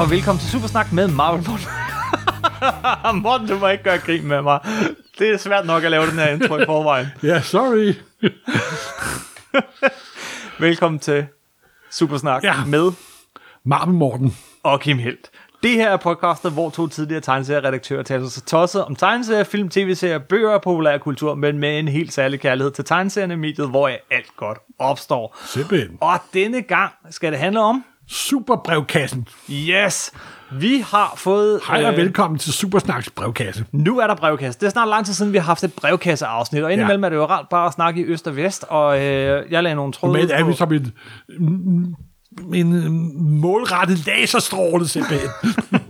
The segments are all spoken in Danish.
og velkommen til Supersnak med Marvel Morten. Morten, du må ikke gøre grin med mig. Det er svært nok at lave den her intro i forvejen. Ja, yeah, sorry. Velkommen til Supersnak Ja. med Marvel Morten. og Kim Helt. Det her er podcastet, hvor to tidligere tegneserieredaktører taler sig tosset om tegneserier, film, tv-serier, bøger og populærkultur, men med en helt særlig kærlighed til tegneserierne mediet, hvor alt godt opstår. Simpelthen. Og denne gang skal det handle om... Superbrevkassen. Yes! Vi har fået... Hej og øh, velkommen til Supersnaks brevkasse. Nu er der brevkasse. Det er snart lang tid siden, vi har haft et brevkasseafsnit, og indimellem Ja. er det jo rart bare at snakke i øst og vest, og øh, jeg lagde nogle tråde Men er vi som en, en målrettet laserstråle simpelthen.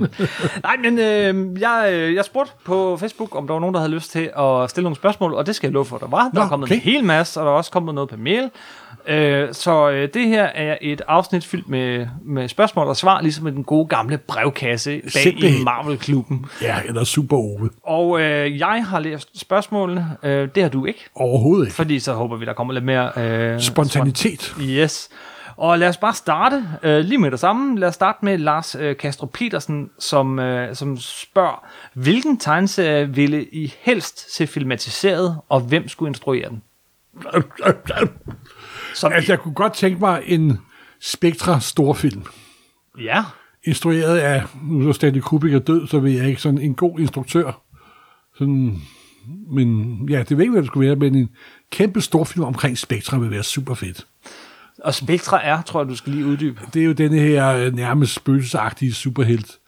Nej, men øh, jeg, øh, jeg spurgte på Facebook, om der var nogen, der havde lyst til at stille nogle spørgsmål, og det skal jeg love for, der var. Der Nå, er kommet okay. en hel masse, og der er også kommet noget på mail. Øh, så øh, det her er et afsnit fyldt med, med spørgsmål og svar, ligesom i den gode gamle brevkasse bag i Simpelthen. Marvel-klubben. ja, eller Super Ove. Og øh, jeg har læst spørgsmålene, øh, det har du ikke, Overhovedet ikke. fordi så håber vi, der kommer lidt mere... Øh, Spontanitet. Yes. Og lad os bare starte øh, lige med det samme. Lad os starte med Lars øh, Castro Petersen, som, øh, som spørger, hvilken tegneserie ville I helst se filmatiseret, og hvem skulle instruere den? Som Altså, jeg kunne godt tænke mig en Spectra storfilm. Ja, Instrueret af, nu er Stanley Kubrick er død, så vil jeg ikke sådan en god instruktør. Sådan, men ja, det ved ikke, hvad det skulle være, men en kæmpe storfilm omkring Spectra vil være super fedt. Og Spectra er, tror jeg, du skal lige uddybe. Det er jo denne her øh, nærmest spøgelsesagtige superhelt.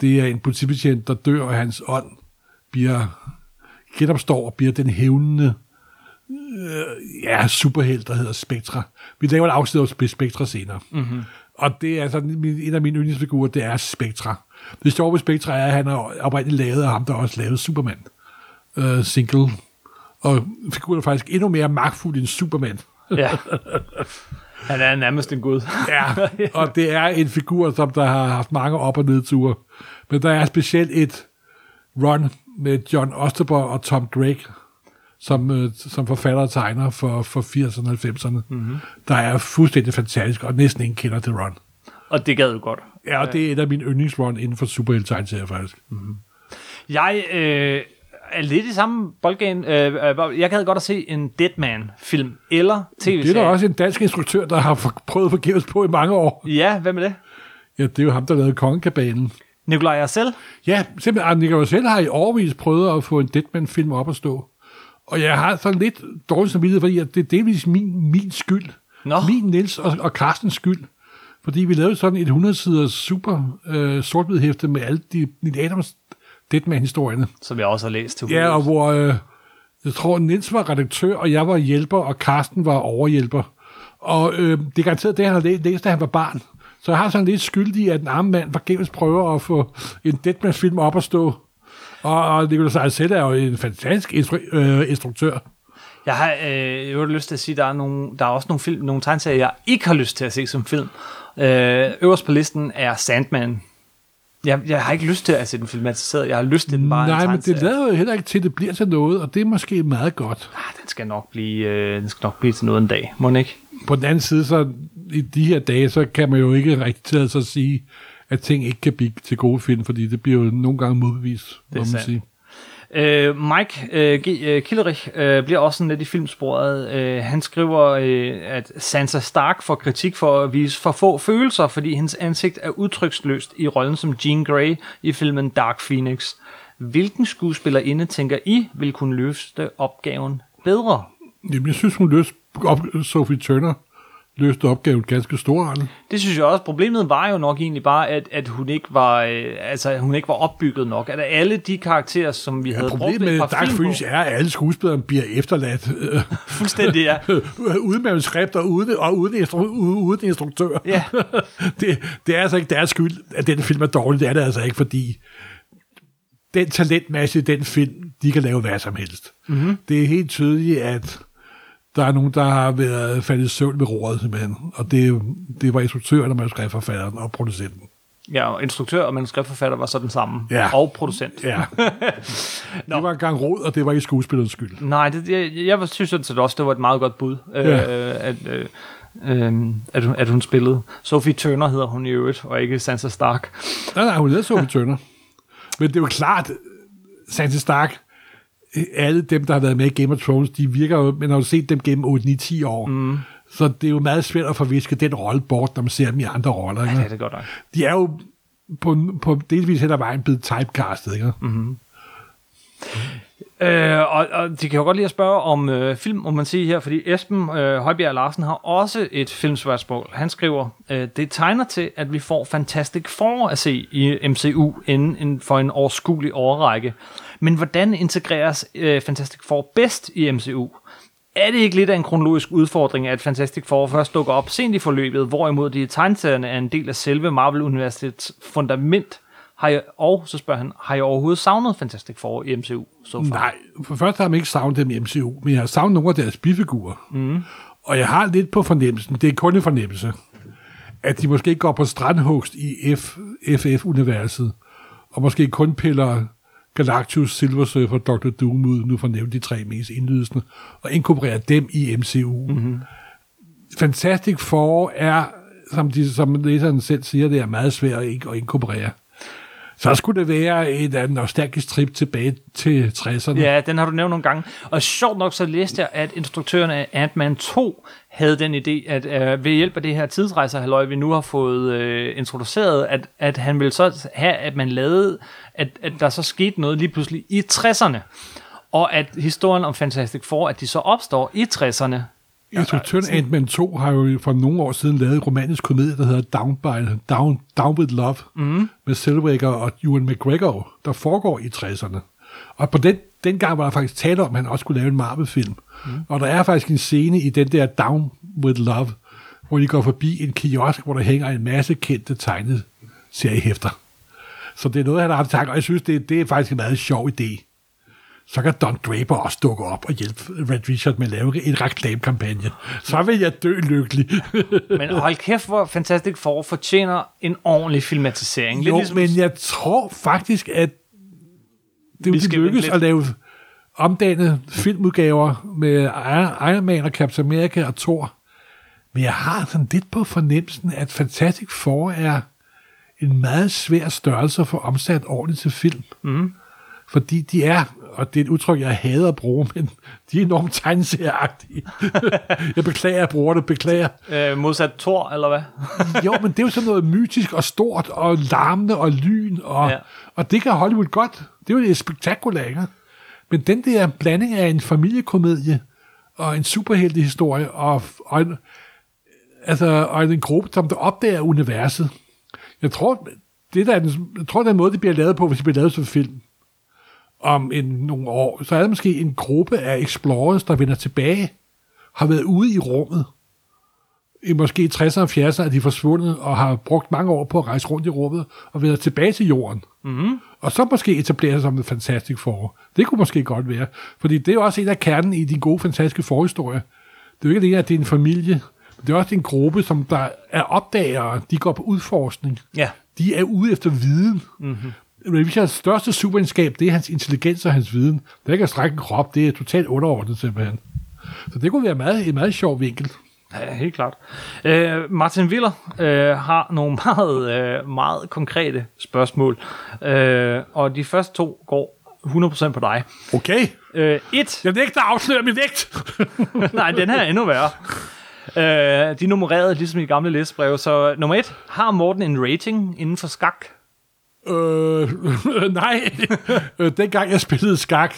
Det er en politibetjent, der dør, og hans ånd bliver genopstår og bliver den hævnende øh, ja, superhelt, der hedder Spectra. Vi laver et afsnit om Spectra senere. Mm-hmm. Og det er altså min, en af mine yndlingsfigurer, det er Spectra. Det sjove ved Spectra er, at han er oprindeligt lavet af ham, der også lavede Superman. Øh, single. Og figuren er faktisk endnu mere magtfuld end Superman. Ja. Han er nærmest en gud. Ja, og det er en figur, som der har haft mange op- og nedture. Men der er specielt et run med John Osterberg og Tom Drake, som, øh, som forfatter og tegner for, for 80'erne og 90'erne, mm-hmm. der er fuldstændig fantastisk, og næsten ingen kender det run. Og det gad du godt. Ja, og det er et af mine yndlingsrun inden for superhelte faktisk. Jeg øh, er lidt i samme boldgame. Øh, øh, jeg gad godt at se en Deadman-film eller tv-serie. Det er der også en dansk instruktør, der har prøvet forgæves på i mange år. Ja, hvem er det? Ja, det er jo ham, der lavede Kongekabalen. Nikolaj Arcel? Ja, simpelthen, og Nicolai selv har i overvis prøvet at få en Deadman-film op at stå. Og jeg har sådan lidt dårligt samvittighed, fordi det er delvis min, min skyld. Nå. Min, Niels og, og Carstens skyld. Fordi vi lavede sådan et 100-siders super øh, sort hæfte med alle de Neil Adams Deadman-historierne. som jeg også har læst til Ja, og hvor øh, jeg tror, Niels var redaktør, og jeg var hjælper, og Carsten var overhjælper. Og øh, det er garanteret det, han har læ- læst, da han var barn. Så jeg har sådan lidt skyldig, i, at en arme mand forgæves prøver at få en Deadman-film op at stå. Og, og Seidel selv er jo en fantastisk instru- øh, instruktør. Jeg har øh, jo lyst til at sige, at der er, nogle, der er også nogle, film, nogle tegneserier, jeg ikke har lyst til at se som film. Øh, øverst på listen er Sandman. Jeg, jeg har ikke lyst til at se den filmatiseret. Jeg har lyst til den bare Nej, en men det lader jo heller ikke til, at det bliver til noget, og det er måske meget godt. Ah, den skal nok blive, øh, den skal nok blive til noget en dag. Må den ikke? På den anden side, så i de her dage, så kan man jo ikke rigtig at sige, at ting ikke kan blive til gode film, fordi det bliver jo nogle gange modbevist, må man sandt. sige. Øh, Mike øh, G. Øh, Killerich øh, bliver også sådan lidt i filmsporet. Øh, han skriver, øh, at Sansa Stark får kritik for at vise for få følelser, fordi hendes ansigt er udtryksløst i rollen som Jean Grey i filmen Dark Phoenix. Hvilken skuespillerinde tænker I vil kunne løfte opgaven bedre? Jamen, jeg synes, hun løste op, Sophie Turner løste opgaven ganske storartet. Det synes jeg også. Problemet var jo nok egentlig bare, at, at hun ikke var øh, altså hun ikke var opbygget nok. At alle de karakterer, som vi Ja, havde brugt med Dark på, er, at alle skuespillere bliver efterladt øh, fuldstændig ja. uden manuskript og uden, og uden, instru, uden instruktør. Ja. det, det er altså ikke deres skyld, at den film er dårlig. Det er det altså ikke, fordi den talentmasse i den film, de kan lave hvad som helst. Mm-hmm. Det er helt tydeligt, at der er nogen, der har været faldet i søvn med roret, simpelthen. Og det, det var instruktøren, og manuskriptforfatteren og producenten. Ja, og instruktør og manuskriptforfatter var så den samme. Ja. Og producent. Ja. det var engang råd, og det var ikke skuespillerens skyld. Nej, det, jeg, jeg synes sådan set også, det var et meget godt bud. Ja. Øh, at, øh, øh, at, hun, at hun spillede. Sophie Turner hedder hun i øvrigt, og ikke Sansa Stark. Nej, nej, hun hedder Sophie Turner. Men det er jo klart, Sansa Stark, alle dem, der har været med i Game of Thrones, de virker jo, man har jo set dem gennem 8-9-10 år. Mm. Så det er jo meget svært at forviske den rolle bort, når man ser dem i andre roller. Ikke? Ja, det er godt nok. De er jo på, på delvis hen ad vejen blevet typecastet. Ikke? Mm. Øh, og, og de kan jo godt lide at spørge om øh, film, må man sige her, fordi Esben øh, Højbjerg Larsen har også et filmspørgsmål. Han skriver, øh, det tegner til, at vi får Fantastic Four at se i MCU inden en, for en årskuelig overrække. Men hvordan integreres øh, Fantastic Four bedst i MCU? Er det ikke lidt af en kronologisk udfordring, at Fantastic Four først dukker op sent i forløbet, hvorimod de tegneserierne er en del af selve Marvel-universets fundament? Har jeg, og så spørger han, har jeg overhovedet savnet Fantastic Four i MCU? Så far? Nej, for først har man ikke savnet dem i MCU, men jeg har savnet nogle af deres bifigurer. Mm. Og jeg har lidt på fornemmelsen, det er kun en fornemmelse, at de måske går på strandhugst i F, FF-universet, og måske kun piller Galactus, Silver Surfer Dr. Doom ud, nu for at nævne de tre mest indlydende, og inkorporerer dem i MCU. Mm-hmm. Fantastic Four er, som, de, som læseren selv siger, det er meget svært at inkorporere. Så skulle det være et uh, nostalgisk trip tilbage til 60'erne. Ja, den har du nævnt nogle gange. Og sjovt nok så læste jeg, at instruktøren af Ant-Man 2 havde den idé, at uh, ved hjælp af det her tidsrejserhalløj, vi nu har fået uh, introduceret, at, at han ville så have, at man lavede, at, at der så skete noget lige pludselig i 60'erne. Og at historien om Fantastic Four, at de så opstår i 60'erne, Instruktøren ja, Ant-Man 2 har jo for nogle år siden lavet en romantisk komedie, der hedder Down, by, Down, Down with Love, mm. med Zellweger og Ewan McGregor, der foregår i 60'erne. Og på den, den gang var der faktisk tale om, at han også skulle lave en Marvel-film. Mm. Og der er faktisk en scene i den der Down with Love, hvor de går forbi en kiosk, hvor der hænger en masse kendte tegnede seriehæfter. Så det er noget, han har haft tanker, og jeg synes, det, det er faktisk en meget sjov idé så kan Don Draper også dukke op og hjælpe Red Richard med at lave en reklamekampagne. Så vil jeg dø lykkelig. men hold kæft, hvor Fantastic Four fortjener en ordentlig filmatisering. Lidt jo, ligesom... men jeg tror faktisk, at det vil lykkes at lave omdannede filmudgaver med Iron Man og Captain America og Thor. Men jeg har sådan lidt på fornemmelsen, at Fantastic Four er en meget svær størrelse for omsat ordentligt til film. Mm. Fordi de er og det er et udtryk, jeg hader at bruge, men de er enormt tegneserieagtige. jeg beklager, jeg bruger det, beklager. Øh, modsat Thor, eller hvad? jo, men det er jo sådan noget mytisk og stort og larmende og lyn, og, ja. og det kan Hollywood godt. Det er jo et spektakulært, ikke? Men den der blanding af en familiekomedie og en superheltehistorie og, og, en, altså, og en gruppe, som der opdager universet. Jeg tror, det der er den, jeg tror, den måde, det bliver lavet på, hvis det bliver lavet som film, om en, nogle år, så er der måske en gruppe af explorers, der vender tilbage, har været ude i rummet. I måske 60'erne og 70'erne er de forsvundet, og har brugt mange år på at rejse rundt i rummet, og vender tilbage til jorden. Mm-hmm. Og så måske etablere sig som en fantastisk forår. Det kunne måske godt være. Fordi det er jo også en af kernen i din gode, fantastiske forhistorie. Det er jo ikke det, at det er en familie, det er også en gruppe, som der er opdagere, de går på udforskning. Ja. De er ude efter viden. Mm-hmm. Richards største superegenskab, det er hans intelligens og hans viden. Det kan strække en krop, det er totalt underordnet simpelthen. Så det kunne være meget, en meget sjov vinkel. Ja, helt klart. Øh, Martin Willer øh, har nogle meget, øh, meget konkrete spørgsmål, øh, og de første to går 100% på dig. Okay. Øh, et. Jeg nægter at afsløre min vægt. Nej, den her er endnu værre. Øh, de er nummereret ligesom i gamle listebrev, så nummer et. Har Morten en rating inden for skak? Øh, nej, øh, dengang jeg spillede skak,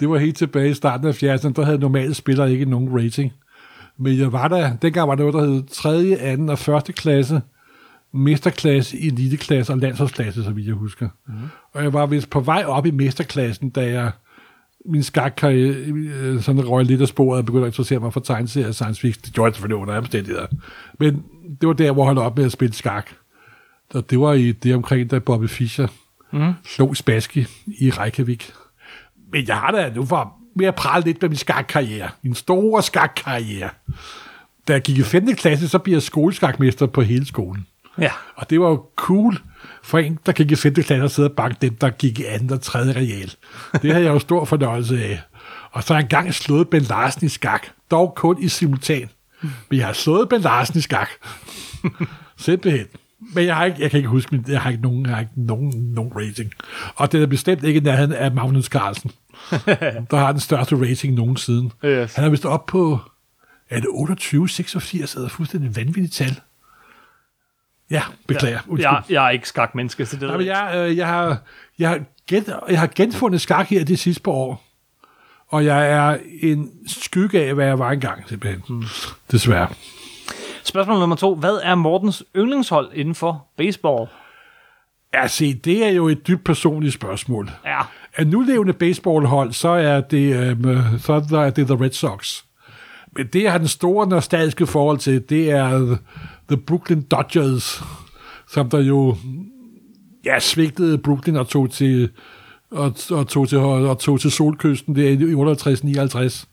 det var helt tilbage i starten af 80'erne, der havde normale spillere ikke nogen rating. Men jeg var der, dengang var det noget, der hed 3., 2. og 1. klasse, mesterklasse, eliteklasse og landsholdsklasse, så vidt jeg husker. Mm. Og jeg var vist på vej op i mesterklassen, da jeg min skakkarriere øh, sådan røg lidt af sporet og begyndte at interessere mig for tegneserier og science fiction. Det gjorde jeg selvfølgelig under omstændigheder. Men det var der, hvor jeg holdt op med at spille skak. Og det var i det omkring, da Bobby Fischer mm. slog Spassky i Reykjavik. Men jeg har da nu for med at prale lidt med min skakkarriere. Min store skakkarriere. Da jeg gik i 5. klasse, så blev jeg skoleskakmester på hele skolen. Ja. Og det var jo cool for en, der gik i 5. klasse og sidde og banke dem, der gik i 2. og 3. real. Det havde jeg jo stor fornøjelse af. Og så har jeg engang slået Ben Larsen i skak, dog kun i simultan. Men jeg har slået Ben Larsen i skak. Simpelthen. Men jeg, har ikke, jeg kan ikke huske, men jeg har ikke nogen, jeg har ikke nogen, nogen rating. Og det er bestemt ikke nærheden af Magnus Carlsen, der har den største rating nogensinde. Yes. Han er vist op på, er det 28, 86, eller fuldstændig vanvittigt tal. Ja, beklager. Undskyld. Jeg, jeg er ikke skakmenneske, så det Nej, ved men jeg. jeg, øh, jeg, har, jeg, har gen, jeg har genfundet skak her de sidste par år. Og jeg er en skygge af, hvad jeg var engang, simpelthen. Mm. Desværre. Spørgsmål nummer to. Hvad er Mortens yndlingshold inden for baseball? Ja, se, det er jo et dybt personligt spørgsmål. Ja, Af nulevende baseballhold, så er det, øhm, så er der, det The Red Sox. Men det, jeg har den store nostalgiske forhold til, det er The Brooklyn Dodgers, som der jo ja, svigtede Brooklyn og tog til, og, og tog til, og tog til solkysten der i 68-59.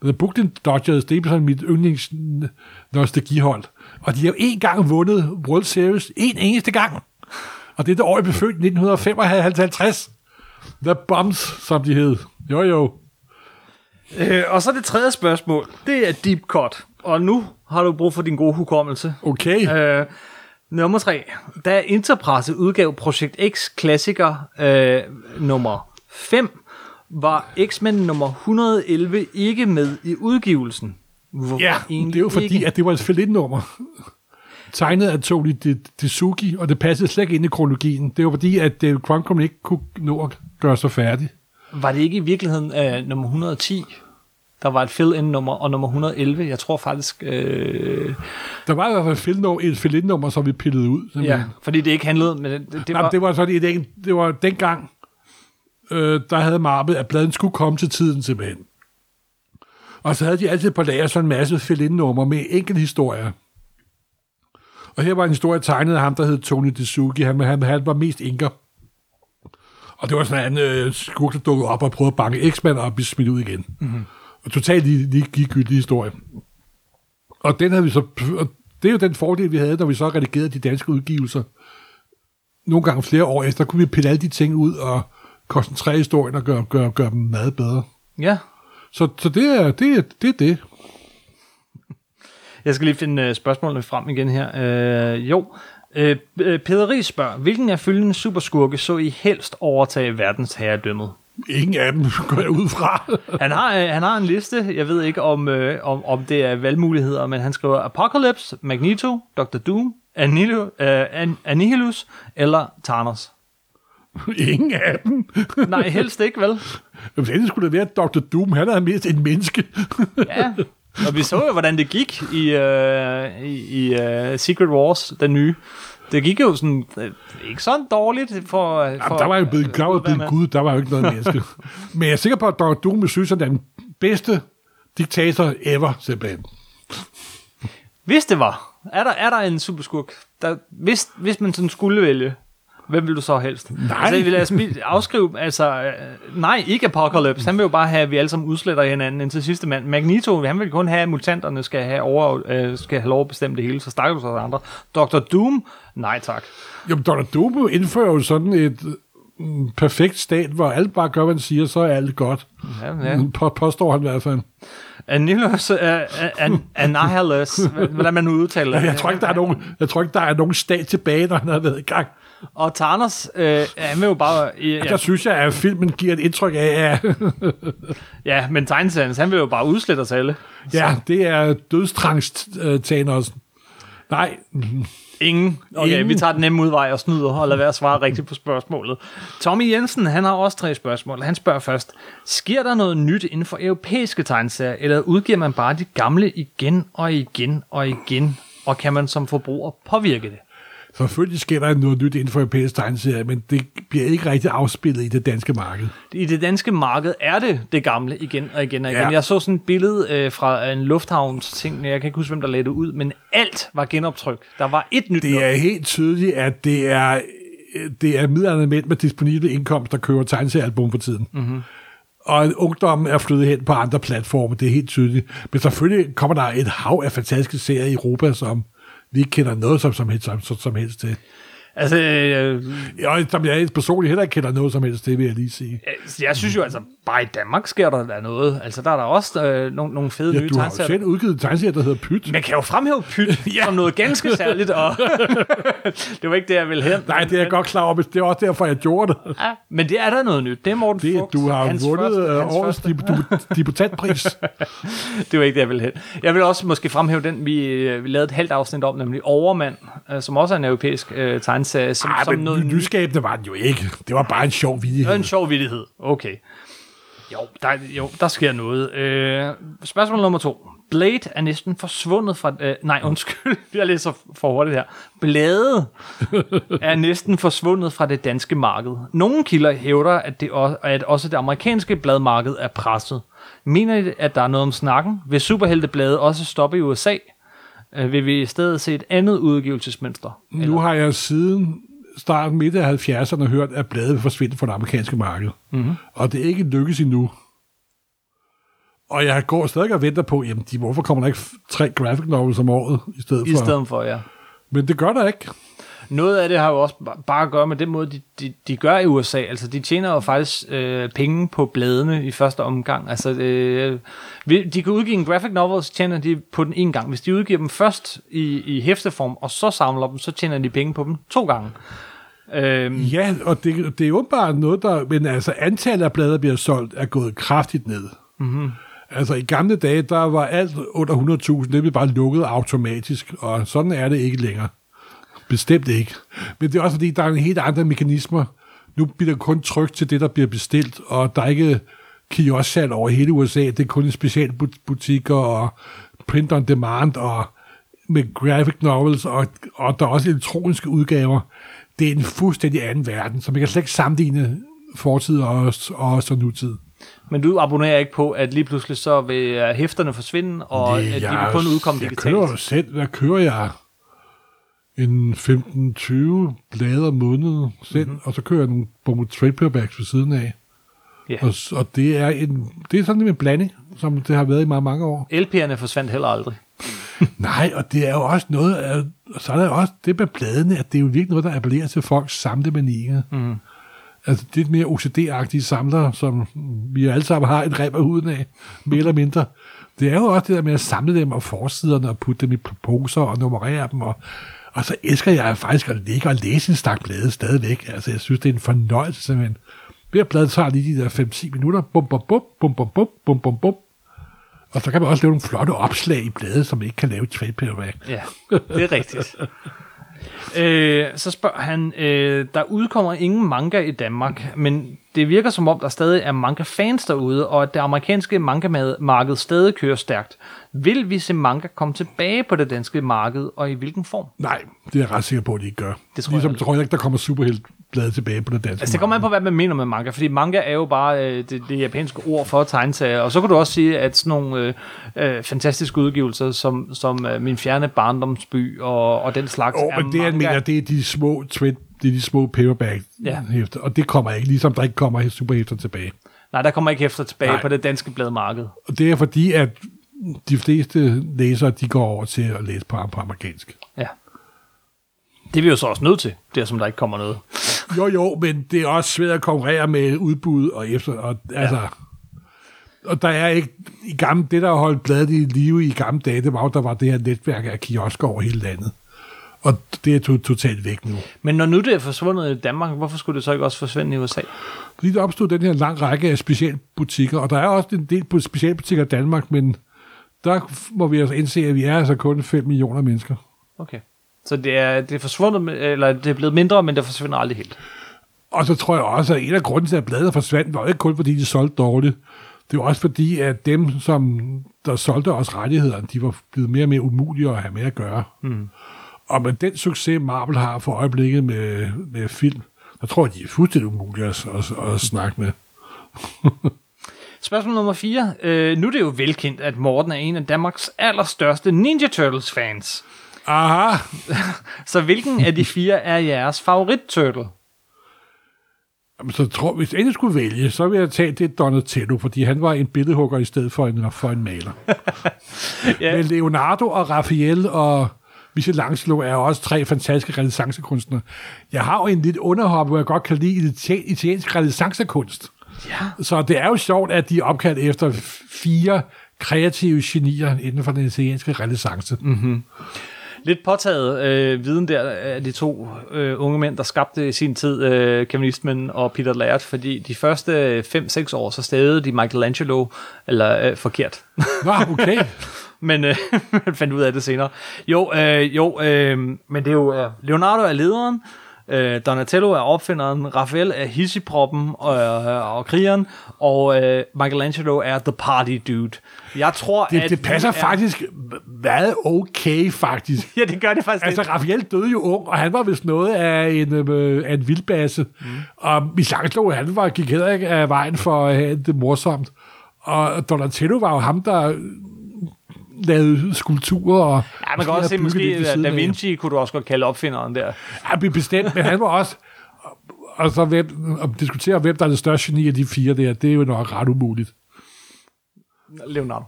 Men The Brooklyn Dodgers, det er sådan mit yndlings nostalgihold. Og de har jo gang vundet World Series, en eneste gang. Og det er det år, jeg blev født, 1955. The Bums, som de hed. Jo, jo. øh, og så det tredje spørgsmål. Det er deep cut. Og nu har du brug for din gode hukommelse. Okay. Øh, nummer tre. Da Interpresse udgav Projekt X klassiker øh, nummer 5, var X-Men nummer 111 ikke med i udgivelsen. Hvorfor Ja, det er jo fordi, ikke? at det var et filetnummer. Tegnet af Tony Desuki, og det passede slet ikke ind i kronologien. Det var fordi, at Dave Cruncom ikke kunne nå at gøre sig færdig. Var det ikke i virkeligheden øh, nummer 110? Der var et fill-in-nummer, og nummer 111, jeg tror faktisk... Øh, Der var i hvert fald filetnummer, et filetnummer, som vi pillede ud. ja, simpelthen. fordi det ikke handlede... Men det, det, Det var, det var sådan et enkelt, det var dengang, øh, der havde Marvel, at bladen skulle komme til tiden simpelthen. Og så havde de altid på lager sådan en masse fill-in-nummer med enkelte historier. Og her var en historie tegnet af ham, der hed Tony Desuki. Han, han, han var mest inker. Og det var sådan en øh, skurk, der dukkede op og prøvede at banke X-Men og blive smidt ud igen. Mm-hmm. Og totalt lige, lige ligegyldig historie. Og den havde vi så... Og det er jo den fordel, vi havde, når vi så redigerede de danske udgivelser nogle gange flere år efter, kunne vi pille alle de ting ud og koncentrere historien og gøre, gøre, gøre dem meget bedre. ja, Så, så det, er, det, er, det er det. jeg skal lige finde øh, spørgsmålene frem igen her. Øh, jo, øh, øh, Peder Ries spørger, hvilken af følgende superskurke så I helst overtage verdensherredømmet? Ingen af dem går jeg ud fra. Han har, øh, han har en liste, jeg ved ikke om, øh, om, om det er valgmuligheder, men han skriver Apocalypse, Magneto, Dr. Doom, Anilo, øh, An- Annihilus eller Thanos. Ingen af dem. Nej, helst ikke, vel? Hvis endelig skulle det være Dr. Doom, han er mest en menneske. Ja, og vi så jo, hvordan det gik i, øh, i, uh, Secret Wars, den nye. Det gik jo sådan, øh, ikke sådan dårligt for... for Jamen, der var jo blevet, der var blevet. Gud, der var jo ikke noget menneske. Men jeg er sikker på, at Dr. Doom synes, at han er den bedste diktator ever, simpelthen. Hvis det var, er der, er der en superskurk, der, hvis, hvis man sådan skulle vælge, hvem vil du så helst? Nej. Altså, vil altså spi- afskrive, altså, øh, nej, ikke Apocalypse. Han vil jo bare have, at vi alle sammen udsletter hinanden indtil sidste mand. Magneto, han vil kun have, at mutanterne skal have, over, øh, skal have lov at bestemme det hele, så stakker du så andre. Dr. Doom, nej tak. Jo, men Dr. Doom indfører jo sådan et mm, perfekt stat, hvor alt bare gør, hvad han siger, så er alt godt. Ja, Ja. ja. På, påstår han i hvert fald. Annihilus, uh, an, Annihilus, hvordan man nu udtaler det. Jeg tror ikke, der er nogen, jeg tror ikke, der er nogen stat tilbage, når han har været i gang. Og Thanos, øh, han vil jo bare... Ja, Ja. Der synes jeg, at filmen giver et indtryk af, at ja men tegneserien, han vil jo bare udslette os alle. ja, det er dødstrangst øh, Thanos. Nej, Ingen. Okay, Ingen. vi tager den nemme udvej og snyder og lader være at svare rigtigt på spørgsmålet. Tommy Jensen, han har også tre spørgsmål. Han spørger først, sker der noget nyt inden for europæiske tegneserier, eller udgiver man bare de gamle igen og igen og igen, og kan man som forbruger påvirke det? Selvfølgelig sker der noget nyt inden for europæisk tegneserie, men det bliver ikke rigtig afspillet i det danske marked. I det danske marked er det det gamle igen og igen og igen. Ja. Jeg så sådan et billede øh, fra en lufthavns ting, jeg kan ikke huske, hvem der lagde det ud, men alt var genoptryk. Der var et nyt Det er helt tydeligt, at det er, det er midlerne mænd med disponible indkomst, der køber tegneseriealbum for tiden. Mm-hmm. Og ungdommen er flyttet hen på andre platforme, det er helt tydeligt. Men selvfølgelig kommer der et hav af fantastiske serier i Europa, som vi ikke kender noget som, som, helst, som, som helst til. Altså, øh, Ja, som jeg personligt heller ikke kender noget som helst, det vil jeg lige sige. jeg synes jo altså, bare i Danmark sker der da noget. Altså, der er der også øh, nogle, nogle fede Ja, nye du har jo tegneserier. selv udgivet en tegneserie, der hedder Pyt. Man kan jo fremhæve pyt ja. som noget ganske særligt, og det var ikke det, jeg ville hen. Nej, det er jeg godt klar over, men det er også derfor, jeg gjorde det. Ja, men det er der noget nyt. Det er Morten det Fugt. du har hans vundet første- øh, hans årets debutantpris. Det var ikke det, jeg ville hen. Jeg vil også måske fremhæve den, vi, øh, vi lavede et halvt afsnit om, nemlig Overmand, øh, som også er en europæisk øh, tegneserie. Som, Ej, som men noget ny- nysskabende var den jo ikke. Det var bare en sjov Det er vidighed. en sjov vittighed. Okay. Jo, der, jo, der sker noget. Øh, spørgsmål nummer to. Blade er næsten forsvundet fra... Øh, nej, undskyld, jeg læser for hurtigt her. Blade er næsten forsvundet fra det danske marked. Nogle kilder hævder, at, det også, at også det amerikanske bladmarked er presset. Mener I, at der er noget om snakken? Vil superhelteblade også stoppe i USA? Øh, vil vi i stedet se et andet udgivelsesmønster? Nu har jeg siden starten midt af 70'erne hørt, at bladet vil forsvinde fra det amerikanske marked. Mm-hmm. Og det er ikke lykkes endnu. Og jeg går stadig og venter på, jamen, de, hvorfor kommer der ikke tre graphic novels om året i stedet I for? stedet for, ja. Men det gør der ikke. Noget af det har jo også ba- bare at gøre med den måde, de, de, de gør i USA. Altså, de tjener jo faktisk øh, penge på bladene i første omgang. Altså, øh, de kan udgive en graphic novel, så tjener de på den en gang. Hvis de udgiver dem først i, i hæfteform, og så samler dem, så tjener de penge på dem to gange. Øhm, Ja, og det, det er jo bare noget, der... Men altså, antallet af blade, der bliver solgt, er gået kraftigt ned. Mm-hmm. Altså, i gamle dage, der var alt under 100.000, det blev bare lukket automatisk, og sådan er det ikke længere. Bestemt ikke. Men det er også fordi, der er en helt andre mekanismer. Nu bliver der kun trykt til det, der bliver bestilt, og der er ikke kiosksalg over hele USA. Det er kun i specialbutikker og print on demand og med graphic novels, og, og der er også elektroniske udgaver. Det er en fuldstændig anden verden, så man kan slet ikke sammenligne fortid og, og så nutid. men du abonnerer ikke på, at lige pludselig så vil hæfterne forsvinde, og at de vil kun udkomme jeg kører jo digitalt. selv, hvad kører jeg? En 15-20 blade om måneden selv, mm-hmm. og så kører jeg nogle bunke trade paperbacks ved siden af. Ja. Og, s- og det er en, det er sådan en blanding, som det har været i mange, mange år. LP'erne forsvandt heller aldrig. Nej, og det er jo også noget, af, og så er der også det med bladene, at det er jo virkelig noget, der appellerer til folks samlemanier. Mm. Altså lidt mere OCD-agtige samlere, som vi alle sammen har et rem af huden af, mere eller mindre. Det er jo også det der med at samle dem og forsiderne og putte dem i poser og nummerere dem. Og, og så elsker jeg faktisk at ligge og læse en stak blade stadigvæk. Altså jeg synes, det er en fornøjelse simpelthen. Hver blad tager lige de der 5-10 minutter. Bum, bum, bum, bum, bum, bum, bum, bum, bum. Og så kan man også lave nogle flotte opslag i bladet, som man ikke kan lave i trade paperback. Ja, det er rigtigt. øh, så spørger han, øh, der udkommer ingen manga i Danmark, men det virker som om, der stadig er manga-fans derude, og at det amerikanske manga-marked stadig kører stærkt. Vil vi se manga komme tilbage på det danske marked, og i hvilken form? Nej, det er jeg ret sikker på, at de ikke gør. Det tror jeg ligesom heller tror jeg ikke, der kommer superheltbladet tilbage på det danske Altså, det kommer an på, hvad man mener med manga, fordi manga er jo bare øh, det, det japanske ord for tegneserier, og så kan du også sige, at sådan nogle øh, øh, fantastiske udgivelser, som, som øh, Min Fjerne Barndomsby og, og den slags, Åh, er men det, jeg manga. mener, det er de små trend, det er de små paperback Ja. hæfter, og det kommer ikke, ligesom der ikke kommer superhæfter tilbage. Nej, der kommer ikke efter tilbage Nej. på det danske bladmarked. Og det er fordi, at de fleste læsere, de går over til at læse på, på amerikansk. Ja. Det er vi jo så også nødt til, der som der ikke kommer noget. Jo, jo, men det er også svært at konkurrere med udbud og efter, og altså... Og der er ikke, i gamle, det der holdt bladet i live i gamle dage, det var der var det her netværk af kiosker over hele landet. Og det er to, totalt væk nu. Men når nu det er forsvundet i Danmark, hvorfor skulle det så ikke også forsvinde i USA? Fordi der opstod den her lang række af specialbutikker, og der er også en del specialbutikker i Danmark, men der må vi altså indse, at vi er altså kun 5 millioner mennesker. Okay. Så det er, det er forsvundet, eller det er blevet mindre, men det forsvinder aldrig helt. Og så tror jeg også, at en af grunden til, at bladet forsvandt, var ikke kun fordi, de solgte dårligt. Det var også fordi, at dem, som der solgte os rettighederne, de var blevet mere og mere umulige at have med at gøre. Mm. Og med den succes, Marvel har for øjeblikket med, med film, der tror jeg, de er fuldstændig umulige at, at, at snakke med. Spørgsmål nummer 4. Øh, nu er det jo velkendt, at Morten er en af Danmarks allerstørste Ninja Turtles fans. Aha! Så hvilken af de fire er jeres favorit turtle? Jamen, så tror, hvis jeg endelig skulle vælge, så vil jeg tage det Donatello, fordi han var en billedhugger i stedet for en, for en maler. Ja. Med Leonardo og Raphael og Michelangelo er også tre fantastiske renaissancekunstnere. Jeg har jo en lidt underhop, hvor jeg godt kan lide ita- italiensk renaissancekunst. Ja. Så det er jo sjovt, at de er opkaldt efter fire kreative genier inden for den italienske renaissance. Mm. Lidt påtaget øh, viden der af de to øh, unge mænd, der skabte i sin tid øh, Kevin Eastman og Peter Laird, fordi de første 5-6 år, så stavede de Michelangelo eller øh, forkert. Nå, okay. men øh, man fandt ud af det senere. Jo, øh, jo øh, men det er jo, øh, Leonardo er lederen, øh, Donatello er opfinderen, Raphael er hissiproppen og, øh, og krigeren, og øh, Michelangelo er the party dude. Jeg tror, Det, at det passer er, faktisk meget okay, faktisk. Ja, det gør det faktisk Altså, lidt. Raphael døde jo ung, og han var vist noget af en, øh, af en vildbasse. Mm. Og Michelangelo, han var, gik heller ikke af vejen for at have det morsomt. Og Donatello var jo ham, der lavede skulpturer. Og Ja, man kan også se, måske Da af. Vinci kunne du også godt kalde opfinderen der. Ja, be- bestemt, men han var også... Og så hvem, at diskutere, hvem der er det største geni af de fire der, det er jo nok ret umuligt. Leonardo.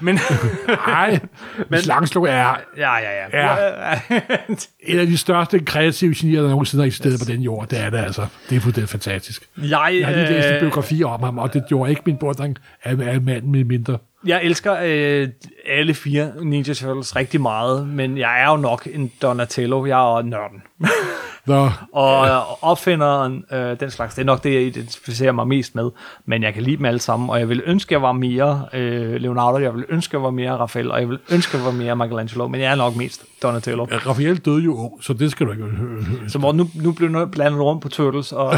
Men, Nej, Michelangelo er ja, ja, ja. Ja. en af de største kreative genier, der nogensinde har eksisteret på den jord. Det er det altså. Det er fuldstændig fantastisk. jeg, Jeg har lige læst en øh, biografi om ham, og det gjorde ikke min beundring af, af manden med mindre. Jeg elsker øh, alle fire Ninja Turtles rigtig meget, men jeg er jo nok en Donatello. Jeg er nørden. Nå, Og ja. opfinderen, øh, den slags, det er nok det, jeg identificerer mig mest med. Men jeg kan lide dem alle sammen, og jeg vil ønske, jeg var mere øh, Leonardo, jeg vil ønske, jeg var mere Raphael, og jeg vil ønske, jeg var mere Michelangelo, men jeg er nok mest Donatello. Raphael døde jo ung, så det skal du ikke høre. Så hvor nu, nu bliver noget blandet rundt på Turtles og,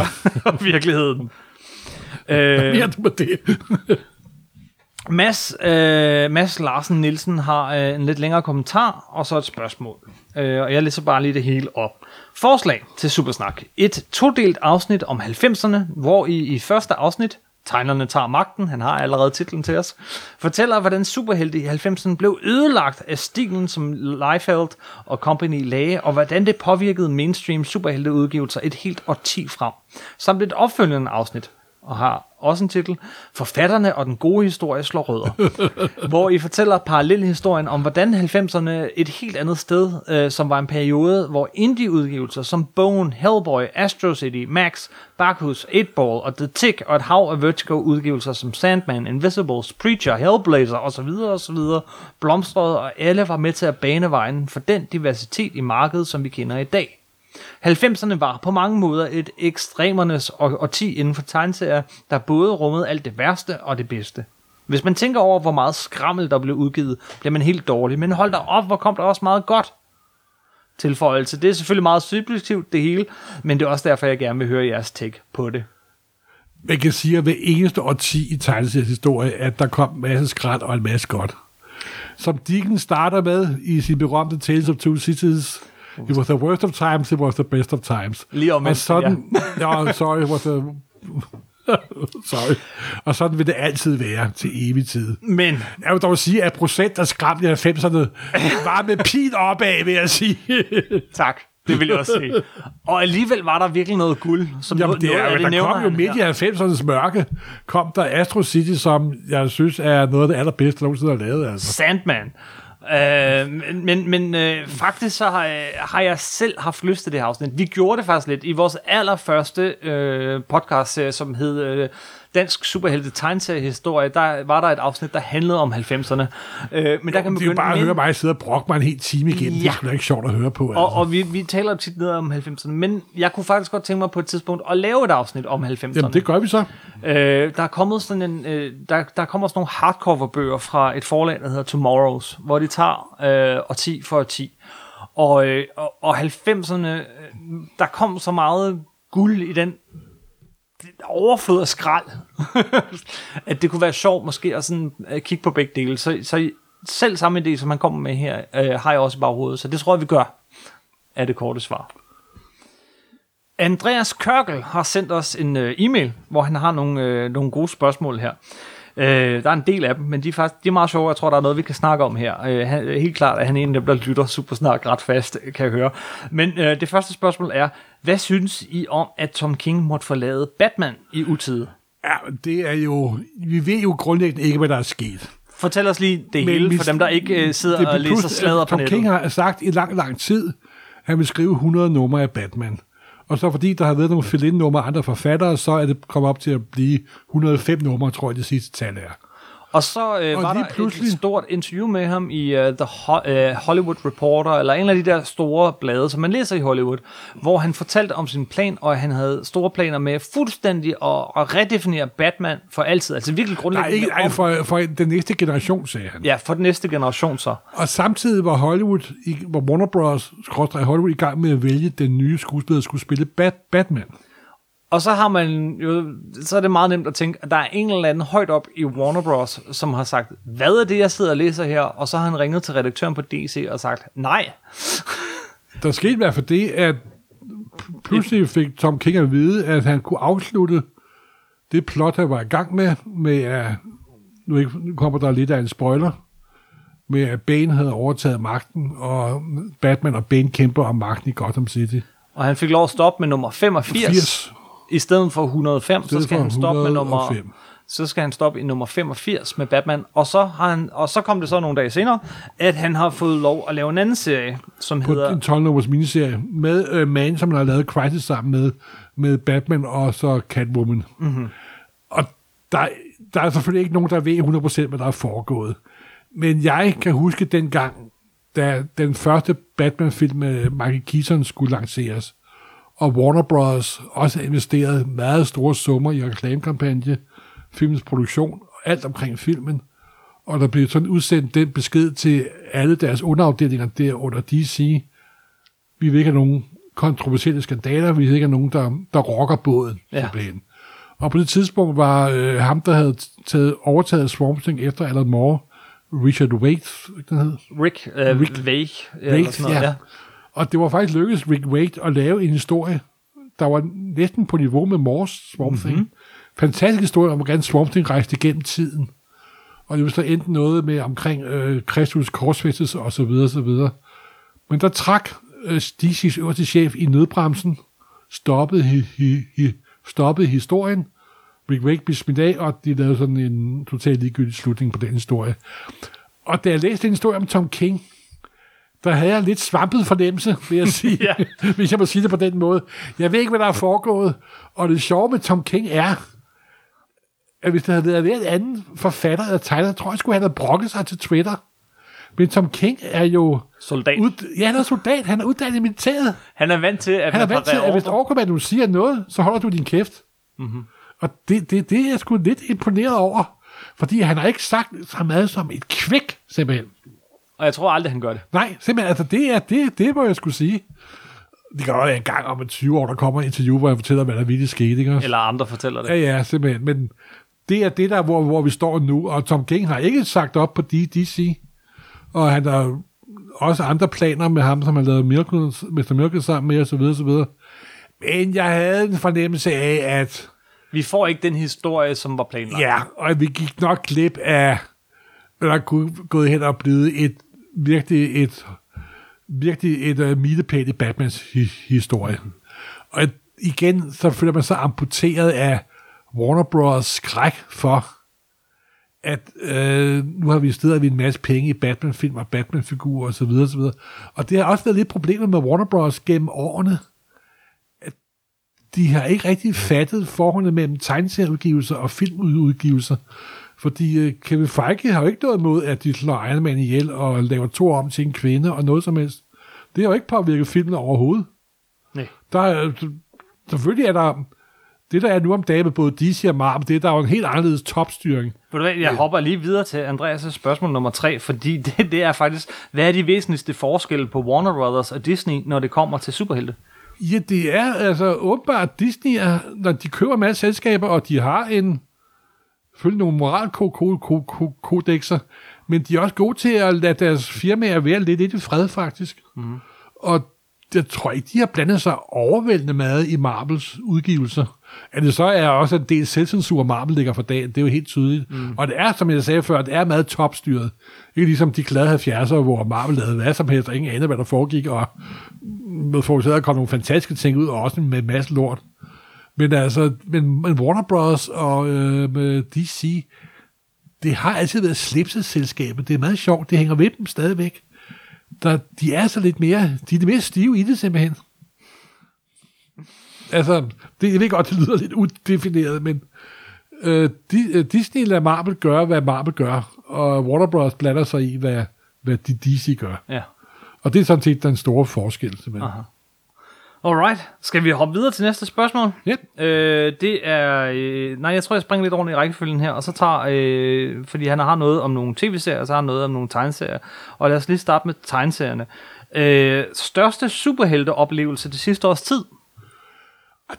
og virkeligheden. Øh, Mere du på det. Mads, øh, Mads Larsen Nielsen har øh, en lidt længere kommentar, og så et spørgsmål. Øh, og jeg læser bare lige det hele op. Forslag til Supersnak. Et todelt afsnit om 90'erne, hvor I i første afsnit, Tegnerne tager magten, han har allerede titlen til os, fortæller, hvordan superhelte i 90'erne blev ødelagt af stilen, som Liefeld og Company lagde, og hvordan det påvirkede mainstream superhelteudgivelser et helt årti frem. Samt et opfølgende afsnit, og har også en titel, Forfatterne og den gode historie slår rødder, hvor I fortæller parallelhistorien om, hvordan 90'erne et helt andet sted, øh, som var en periode, hvor indie-udgivelser som Bone, Hellboy, Astro City, Max, Bacchus, 8-Ball og The Tick og et hav af Vertigo-udgivelser som Sandman, Invisibles, Preacher, Hellblazer osv. osv. blomstrede, og alle var med til at bane vejen for den diversitet i markedet, som vi kender i dag. 90'erne var på mange måder et ekstremernes og årti inden for tegneserier, der både rummede alt det værste og det bedste. Hvis man tænker over, hvor meget skrammel der blev udgivet, bliver man helt dårlig. Men hold da op, hvor kom der også meget godt tilføjelse. Det er selvfølgelig meget subjektivt det hele, men det er også derfor, jeg gerne vil høre jeres take på det. Man kan sige, at hver eneste årti i tegneseriens historie, at der kom en masse skrald og en masse godt. Som Dickens starter med i sin berømte Tales of Two Cities, It was the worst of times, it was the best of times. Lige omvendt, og sådan, ja. sorry, it was the, sorry. Og sådan vil det altid være til evig tid. Men Jeg vil dog sige, at procent af skræmt i 90'erne var med pin opad, vil jeg sige. tak, det vil jeg også sige. Og alligevel var der virkelig noget guld, som Jamen, noget, det noget er, jo, det der kom jo midt i 90'ernes mørke, kom der Astro City, som jeg synes er noget af det allerbedste, der nogensinde har lavet. Altså. Sandman. Øh, men men, øh, faktisk så har jeg, har jeg selv haft lyst til det her afsnit. Vi gjorde det faktisk lidt i vores allerførste øh, podcast, som hed øh, Dansk Superhelte Tegneseriehistorie. Der var der et afsnit, der handlede om 90'erne. Øh, men der kan man det er jo bare at høre mig sidde og brokke mig en hel time igen. Det Ja. er sgu da ikke sjovt at høre på. Altså. Og, og vi, vi taler jo tit ned om 90'erne, men jeg kunne faktisk godt tænke mig på et tidspunkt at lave et afsnit om 90'erne. Jamen, det gør vi så. Øh, der er kommet sådan en, øh, der, der kommer sådan nogle hardcover-bøger fra et forlag, der hedder Tomorrows, hvor de tager øh, årti for årti. Og, øh, og, og 90'erne, øh, der kom så meget guld i den det overflod af skrald, at det kunne være sjovt måske at sådan, øh, kigge på begge dele. Så, så selv samme idé, som han kommer med her, øh, har jeg også i baghovedet. Så det tror jeg, vi gør, er det korte svar. Andreas Kørkel har sendt os en øh, e-mail, hvor han har nogle, øh, nogle gode spørgsmål her. Øh, der er en del af dem, men de er, faktisk, de er meget sjove. Jeg tror, der er noget, vi kan snakke om her. Øh, han, helt klart at han en af dem, der lytter super snart ret fast, kan jeg høre. Men øh, det første spørgsmål er, hvad synes I om, at Tom King måtte forlade Batman i utide? Ja, det er jo... Vi ved jo grundlæggende ikke, hvad der er sket. Fortæl os lige det Men hele, for dem, der ikke uh, sidder og læser slader på nettet. Tom King har sagt i lang, lang tid, at han vil skrive 100 numre af Batman. Og så fordi der har været nogle fill-in-numre af andre forfattere, så er det kommet op til at blive 105 numre, tror jeg, det sidste tal er. Og så øh, og var der pludselig... et stort interview med ham i uh, The Ho- uh, Hollywood Reporter, eller en af de der store blade, som man læser i Hollywood, hvor han fortalte om sin plan, og han havde store planer med fuldstændig at, at redefinere Batman for altid. Altså virkelig grundlæggende. Nej, ikke, ej, for, for den næste generation, sagde han. Ja, for den næste generation så. Og samtidig var Hollywood, var Warner Bros. Hollywood i gang med at vælge den nye skuespiller, der skulle spille Bat- Batman. Og så har man jo, så er det meget nemt at tænke, at der er en eller anden højt op i Warner Bros., som har sagt, hvad er det, jeg sidder og læser her? Og så har han ringet til redaktøren på DC og sagt, nej. Der skete i hvert fald det, at pludselig fik Tom King at vide, at han kunne afslutte det plot, han var i gang med, med at, nu kommer der lidt af en spoiler, med at Bane havde overtaget magten, og Batman og Bane kæmper om magten i Gotham City. Og han fik lov at stoppe med nummer 85. 80. I stedet for 105, stedet så skal han stoppe med nummer... Så skal han stoppe i nummer 85 med Batman. Og så, har han, og så kom det så nogle dage senere, at han har fået lov at lave en anden serie, som på hedder... en 12-nummers miniserie, med uh, Man, som han har lavet Crisis sammen med, med Batman og så Catwoman. Mm-hmm. Og der, der er selvfølgelig ikke nogen, der ved 100% hvad der er foregået. Men jeg kan huske dengang, da den første Batman-film med Michael Keaton skulle lanceres, og Warner Bros. også investeret meget store summer i reklamekampagne, filmens produktion, alt omkring filmen, og der blev sådan udsendt den besked til alle deres underafdelinger der under DC. Vi vil ikke have nogen kontroversielle skandaler, vi vil ikke have nogen, der, der rocker båden. Ja. Og på det tidspunkt var øh, ham, der havde taget, overtaget Swamp Thing efter Alan Moore, Richard Waite, den hed? Rick, uh, Rick Wake. Wake, ja. ja. Og det var faktisk lykkedes Rick Wake at lave en historie, der var næsten på niveau med Moores Swamp Thing. Mm-hmm. Fantastisk historie om, hvordan Swamp Thing rejste igennem tiden. Og det var så enten noget med omkring øh, Kristus korsfæstes og så videre, så videre. Men der trak øh, DC's øverste chef i nødbremsen, stoppede, hi, hi, hi, stoppede historien, Rick Wake blev smidt af, og de lavede sådan en totalt ligegyldig slutning på den historie. Og da jeg læste den historie om Tom King, der havde jeg lidt svampet fornemmelse, vil jeg sige, ja. hvis jeg må sige det på den måde. Jeg ved ikke, hvad der er foregået, og det sjove med Tom King er, at hvis der havde været en anden forfatter eller tegner, tror jeg, skulle han have brokket sig til Twitter. Men Tom King er jo... Soldat. Ud, ja, han er soldat. Han er uddannet i militæret. Han er vant til, at Han er vant til, at hvis overkommandoen siger noget, så holder du din kæft. Mm-hmm. Og det, det, det er jeg sgu lidt imponeret over. Fordi han har ikke sagt så meget som et kvæk, simpelthen. Og jeg tror aldrig, han gør det. Nej, simpelthen, altså det er det, det må jeg skulle sige. Det kan godt være en gang om en 20 år, der kommer et interview, hvor jeg fortæller, hvad der virkelig skete. Ikke? Eller andre fortæller det. Ja, ja, simpelthen. Men det er det der, hvor, hvor vi står nu. Og Tom King har ikke sagt op på DC. Og han har også andre planer med ham, som har lavet Miracle, Mr. Miracle sammen med, og så videre, så videre. Men jeg havde en fornemmelse af, at vi får ikke den historie, som var planlagt. Ja, og vi gik nok glip af, der kunne gået hen og blive et virkelig et virkelig et uh, milepæl i Batmans hi- historie. Og et, igen, så føler man sig amputeret af Warner Bros. skræk for, at øh, nu har vi stedet en masse penge i Batman-film og Batman-figurer osv. Og, så videre, Og det har også været lidt problemet med Warner Bros. gennem årene At de har ikke rigtig fattet forholdet mellem tegneserieudgivelser og filmudgivelser. Fordi uh, Kevin Feige har jo ikke noget imod, at de slår Iron Man ihjel og laver to om til en kvinde og noget som helst. Det har jo ikke påvirket filmen overhovedet. Nej. Der er, selvfølgelig er der... Det, der er nu om dagen med både DC og Marvel, det er der jo en helt anderledes topstyring. Jeg ja. hopper lige videre til Andreas' spørgsmål nummer tre, fordi det, det er faktisk, hvad er de væsentligste forskelle på Warner Brothers og Disney, når det kommer til superhelte? Ja, det er altså åbenbart Disney, er, når de køber en masse selskaber, og de har en følge nogle moralkodexer, men de er også gode til at lade deres firmaer være lidt, lidt i fred, faktisk. Mm. Og jeg tror ikke, de har blandet sig overvældende meget i Marvels udgivelser. At det så er også en del selvcensur, Marvel ligger for dagen, det er jo helt tydeligt. Mm. Og det er, som jeg sagde før, det er meget topstyret. Ikke ligesom de glade 70'ere, hvor Marvel lavede hvad som helst, og ingen anede, hvad der foregik, og med fokuseret, kom nogle fantastiske ting ud, og også med en masse lort. Men altså, men, men Warner Bros. og øh, med DC, det har altid været slipseselskabet. Det er meget sjovt. Det hænger ved dem stadigvæk. Der, de er så lidt mere, de er det mere stive i det simpelthen. Altså, det, jeg ved godt, det lyder lidt udefineret, men øh, de, øh, Disney lader Marvel gøre, hvad Marvel gør, og Warner Bros. blander sig i, hvad, hvad de DC gør. Ja. Og det er sådan set den store forskel. Simpelthen. Aha. Alright, skal vi hoppe videre til næste spørgsmål? Ja. Øh, det er... Øh, nej, jeg tror, jeg springer lidt rundt i rækkefølgen her, og så tager... Øh, fordi han har noget om nogle tv-serier, og så har han noget om nogle tegneserier. Og lad os lige starte med tegneserierne. Øh, største superhelteoplevelse det sidste års tid?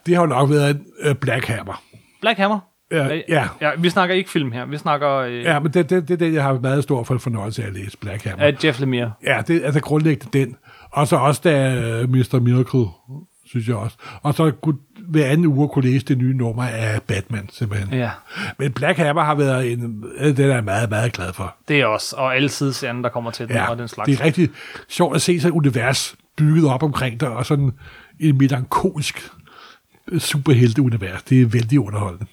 Det har jo nok været uh, Black Hammer. Black Hammer? Ja, Øh, ja. ja. Vi snakker ikke film her, vi snakker øh, Ja, men det, det, det er det, jeg har meget stor for fornøjelse af at læse Black Hammer. af Jeff Lemire. Ja, det er altså grundlæggende den. Og så også da uh, Mr. Miracle, synes jeg også. Og så kunne, hver anden uge kunne læse det nye nummer af Batman, simpelthen. Ja, Men Black Hammer har været en, øh, den er jeg meget, meget glad for. det er også. Og alle sideserien, der kommer til den, Ja, og den slags. det er rigtig sjovt at se sådan et univers bygget op omkring dig, og sådan en melankolsk øh, superhelte-univers. Det er vældig underholdende.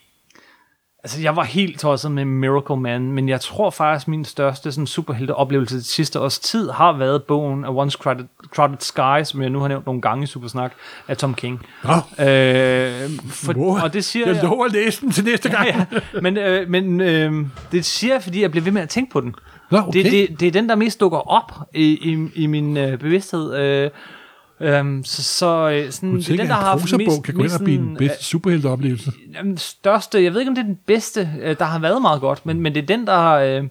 Altså, jeg var helt tosset med Miracle Man, men jeg tror faktisk, min største sådan, superhelte-oplevelse det sidste års tid har været bogen A Once Crowded, Crowded Sky, som jeg nu har nævnt nogle gange i Supersnak, af Tom King. Nå, Øh, for, Wow. og det siger jeg lover at læse den til næste gang. ja, ja. Men, øh, men øh, det siger jeg, fordi jeg bliver ved med at tænke på den. Nå, okay. Det, det, det er den, der mest dukker op i, i, i min øh, bevidsthed. Øh, øh, så, så øh, sådan, det er den, der har haft mest, kan gå ind og blive den bedste superhelteoplevelse. øh, den største, jeg ved ikke, om det er den bedste, øh, der har været meget godt, men, men det er den, der... Øh,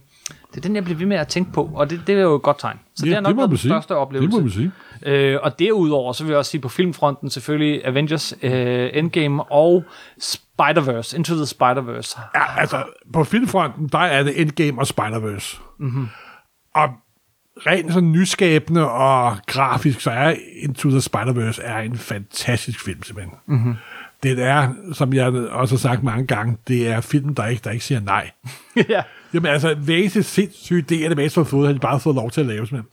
det er den, jeg bliver ved med at tænke på, og det, det er jo et godt tegn. Så Ja, det er nok må været man den sige. største oplevelse. Det må sige. Øh, og derudover, så vil jeg også sige på filmfronten selvfølgelig Avengers øh, Endgame og Spider-Verse, Into the Spider-Verse. Ja, altså, på filmfronten, der er det Endgame og Spider-Verse. Mm-hmm. Og rent sådan nyskabende og grafisk, så er Into the Spider-Verse er en fantastisk film, simpelthen. Mm-hmm. Det er, som jeg også har sagt mange gange, det er film, der ikke, der ikke siger nej. ja. Jamen altså, eneste sindssyge idé af det mest, har fået, har de bare fået lov til at lave, simpelthen.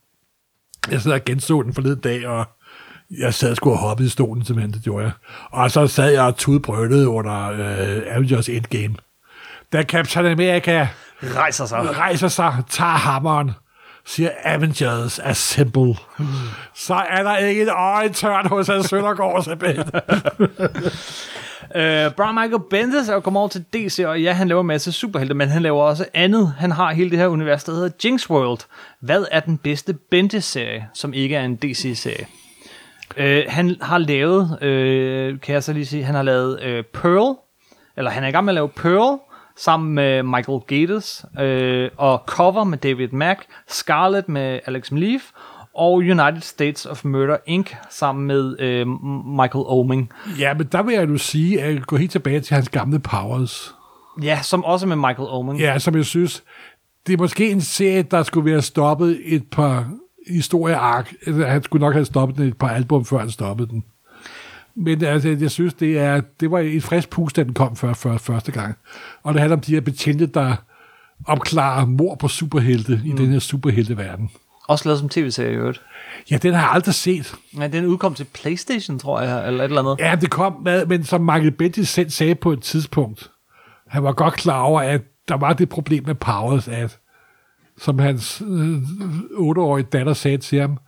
Jeg sad og genså den forleden dag, og jeg sad sgu og hoppede i stolen, simpelthen, det gjorde jeg. Og så sad jeg og tudbrølede under øh, Avengers Endgame. Da Captain America Rejser sig. rejser sig, tager hammeren, siger Avengers Assemble. Så er der ikke et øje tørt hos Hans Søndergaard, simpelthen. Uh, øh, Brian Michael Bendis er jo kommet over til DC, og ja, han laver en masse superhelte, men han laver også andet. Han har hele det her univers, der hedder Jinx World. Hvad er den bedste Bendis-serie, som ikke er en DC-serie? Uh, øh, han har lavet, uh, kan jeg så lige sige, han har lavet uh, Pearl, eller han er i gang med at lave Pearl, sammen med Michael Gatiss, øh, og Cover med David Mack, Scarlet med Alex Maleev, og United States of Murder Inc. sammen med øh, Michael Oeming. ja, men der vil jeg nu sige, at gå helt tilbage til hans gamle Powers. Ja, som også med Michael Oeming. Ja, som jeg synes, det er måske en serie, der skulle være stoppet et par historieark. Altså, Han skulle nok have stoppet den et par album, før han stoppede den. Men altså, jeg synes, det, er, det var et frisk pust, da den kom før, før, første gang. Og det handler om de her betjente, der opklarer mor på superhelte mm. i den her superhelteverden. Også lavet som tv-serie i øvrigt. Ja, den har jeg aldrig set. Ja, den udkom til Playstation, tror jeg, eller et eller andet. Ja, det kom med, men som Michael Bendis selv sagde på et tidspunkt, han var godt klar over, at der var det problem med Powers, at som hans øh, 8-årige datter sagde til ham,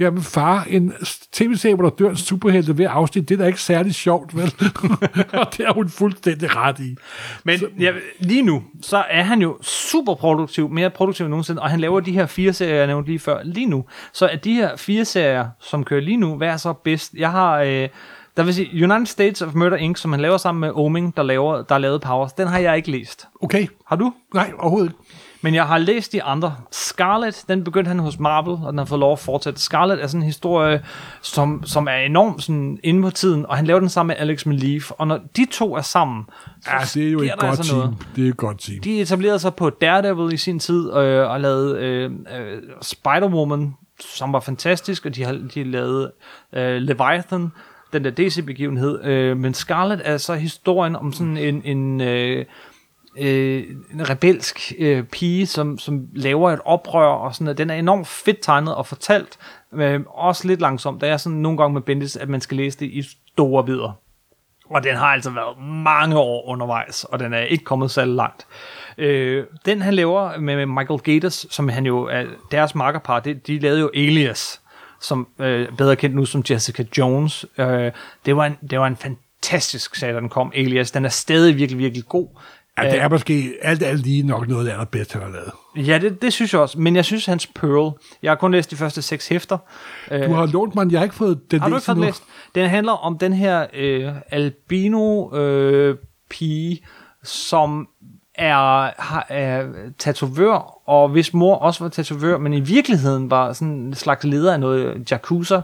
jamen far, en tv-serie, hvor der dør en superhelte ved afsnit, det er da ikke særlig sjovt, vel? og det er hun fuldstændig ret i. Men ja, lige nu, så er han jo super produktiv, mere produktiv end nogensinde, og han laver de her fire serier, jeg nævnte lige før, lige nu. Så er de her fire serier, som kører lige nu, hvad er så bedst? Jeg har, øh, der vil sige, United States of Murder Inc., som han laver sammen med Oming, der, laver, der lavede Powers, den har jeg ikke læst. Okay, Har du? nej, overhovedet ikke. Men jeg har læst de andre. Scarlet, den begyndte han hos Marvel, og den har fået lov at fortsætte. Scarlet er sådan en historie, som, som er enormt sådan inde på tiden, og han laver den sammen med Alex Maleev. Og når de to er sammen, så Ja, det er jo et godt altså team. noget. Det er et godt team. De etablerede sig på Daredevil i sin tid, øh, og lavede øh, øh, Spider-Woman, som var fantastisk, og de har de lavede øh, Leviathan, den der DC-begivenhed. Øh, men Scarlet er så historien om sådan en, en, øh, øh, en rebelsk øh, pige, som, som laver et oprør, og sådan noget. Den er enormt fedt tegnet og fortalt, øh, også lidt langsomt. Der er sådan nogle gange med Bendis, at man skal læse det i store videre. Og den har altså været mange år undervejs, og den er ikke kommet særlig langt. Øh, den han laver med, med Michael Gators, som han jo er deres markerpar, det, de lavede jo Alias, som øh, bedre kendt nu som Jessica Jones. Øh, det, var en, det var en fantastisk sag, da den kom, Alias. Den er stadig virkelig, virkelig god. Ja, det er måske alt alt lige nok noget af det allerbedste, han har lavet. Ja, det, det synes jeg også. Men jeg synes, hans Pearl... Jeg har kun læst de første seks hæfter. Du har lånt mig, jeg har ikke fået den Har du ikke læst fået den endnu. læst? Den handler om den her øh, albino øh, pige, som er, har, er tatovør, og hvis mor også var tatovør, men i virkeligheden var sådan en slags leder af noget Yakuza.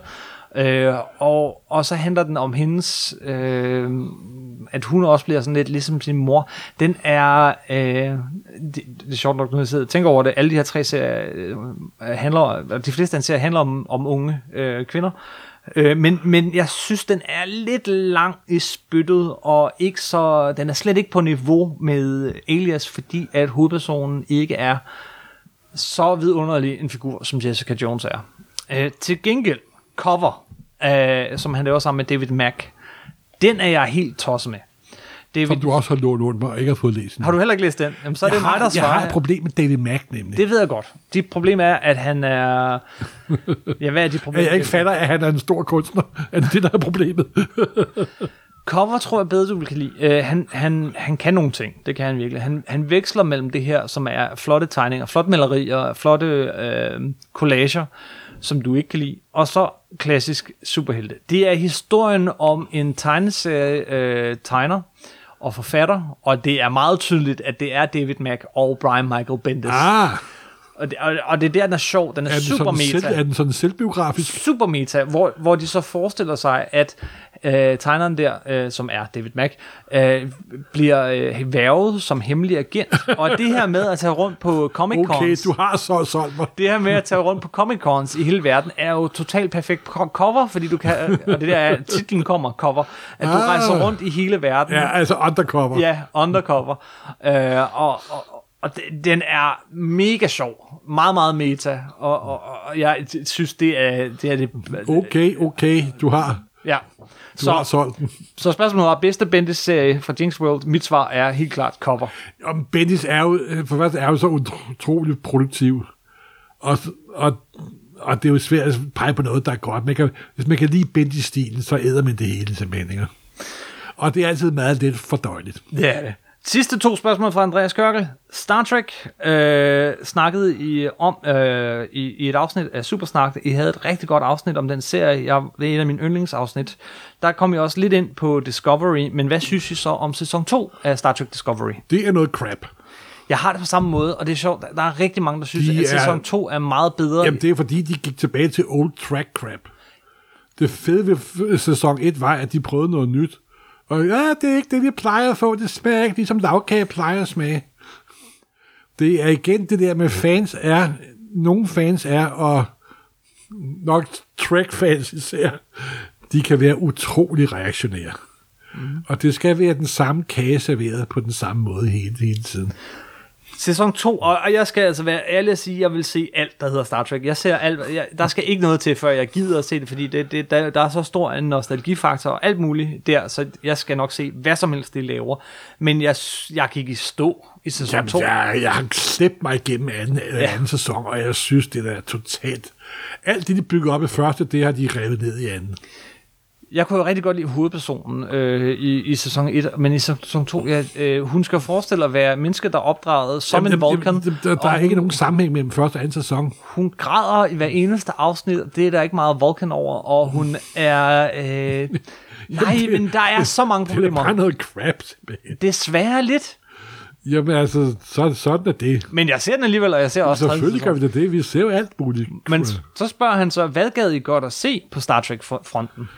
Øh, og, og så handler den om hendes, øh, at hun også bliver sådan lidt ligesom sin mor. Den er, øh, det, det er sjovt nok, når jeg sidder og tænker over det, alle de her tre serier øh, handler, de fleste af serier handler om, om unge øh, kvinder. Øh, men, men jeg synes, den er lidt lang i spyttet, og ikke så, den er slet ikke på niveau med Alias, fordi at hovedpersonen ikke er så vidunderlig en figur, som Jessica Jones er. Øh, til gengæld, cover, øh, som han laver sammen med David Mack, den er jeg helt tosset med. David, Som du også har lånt lånt mig og ikke har fået læst. den. har du heller ikke læst den? Jamen, så er det jeg, mig, der har, jeg svarer. har et problem med David Mack, nemlig. Det ved jeg godt. Det problem er, at han er... Ja, hvad er de at problemer? jeg ikke fatter, at han er en stor kunstner. Er det det, der er problemet? Cover tror jeg bedre, du vil kan lide. Uh, han, han, han kan nogle ting, det kan han virkelig. Han, han veksler mellem det her, som er flotte tegninger, flotte malerier, flotte uh, collager, som du ikke kan lide, og så klassisk superhelte. Det er historien om en tegneserie øh, tegner og forfatter, og det er meget tydeligt, at det er David Mack og Brian Michael Bendis. Ah, og, det, og, og det er der, den er sjov. Den er, er den, super meta. selv, er den sådan selvbiografisk? super meta, hvor, hvor de så forestiller sig, at øh, tegneren der, øh, som er David Mack, øh, bliver øh, værvet som hemmelig agent. Og det her med at tage rundt på Comic Cons, Okay, du har så solgt mig. det her med at tage rundt på Comic Cons i hele verden, er jo totalt perfekt co- cover, fordi du kan, og det der er, titlen kommer, cover, at du Ah. rejser rundt i hele verden. Ja, altså undercover. Ja, undercover. Øh, og, og, og den- er mega sjov. Meget, meget meta. Og, og, og jeg synes, det er det. Er det Okay, okay, du har, Ja. du har Så, solgt den. så spørgsmålet var, bedste Bendis-serie fra Jinx World? Mit svar er helt klart cover. Om Bendis er jo, øh, for først er jo så utro- utroligt produktiv. Og, og, og det er jo svært at pege på noget, der er godt. Man kan, hvis man kan lide Bendis-stilen, så æder man det hele simpelthen. ikke? Og det er altid meget lidt fordøjeligt. Det er det. Sidste to spørgsmål fra Andreas Kørkel. Star Trek øh, snakkede I om øh, i, i et afsnit af Supersnak. I havde et rigtig godt afsnit om den serie. Jeg, det er et af mine yndlingsafsnit. Der kom I også lidt ind på Discovery, men hvad synes I så om sæson 2 af Star Trek Discovery? Det er noget crap. Jeg har det på samme måde, og det er sjovt. Der- er rigtig mange, der synes, De at sæson 2 er meget bedre. Jamen, det er fordi, de gik tilbage til old track crap. Det fede ved sæson 1 var, at de prøvede noget nyt. Og ja, det er ikke det, vi plejer at få. Det smager ikke ligesom lavkage plejer at smage. Det er igen det der med fans er, nogle fans er, og nok track-fans især, de kan være utrolig reaktionære. Mm. Og det skal være den samme kage serveret på den samme måde hele, hele tiden. Sæson 2, og, og jeg skal altså være ærlig at sige, at jeg vil se alt, der hedder Star Trek. Jeg ser alt, jeg, der skal ikke noget til, før jeg gider at se det, fordi det, det, der, der er så stor en nostalgifaktor og alt muligt der, så jeg skal nok se hvad som helst, de laver. Men jeg, jeg kan ikke stå i sæson Jamen, 2. jeg, jeg har slæbt mig igennem anden, ja. anden sæson, og jeg synes, det er totalt... Alt det, de bygger op i første, det har de revet ned i anden. Jeg kunne jo rigtig godt lide hovedpersonen øh, i, i sæson 1, men i sæson 2, ja, øh, hun skal forestille at være menneske, der er opdraget som Jamen, en Vulcan. jamen, der, der, er ikke hun- nogen sammenhæng mellem første og anden sæson. hun græder i hver eneste afsnit. Det er der ikke meget Vulcan over, og hun er... Øh, nej, men der er så mange Det er bare problemer. noget crap, simpelthen. Desværre lidt. Jamen altså, så, sådan er det. Men jeg ser den alligevel, og jeg ser også Selvfølgelig gør vi da det. Vi ser jo alt muligt. Men så spørger han så, hvad gad I godt at se på Star Trek-fronten?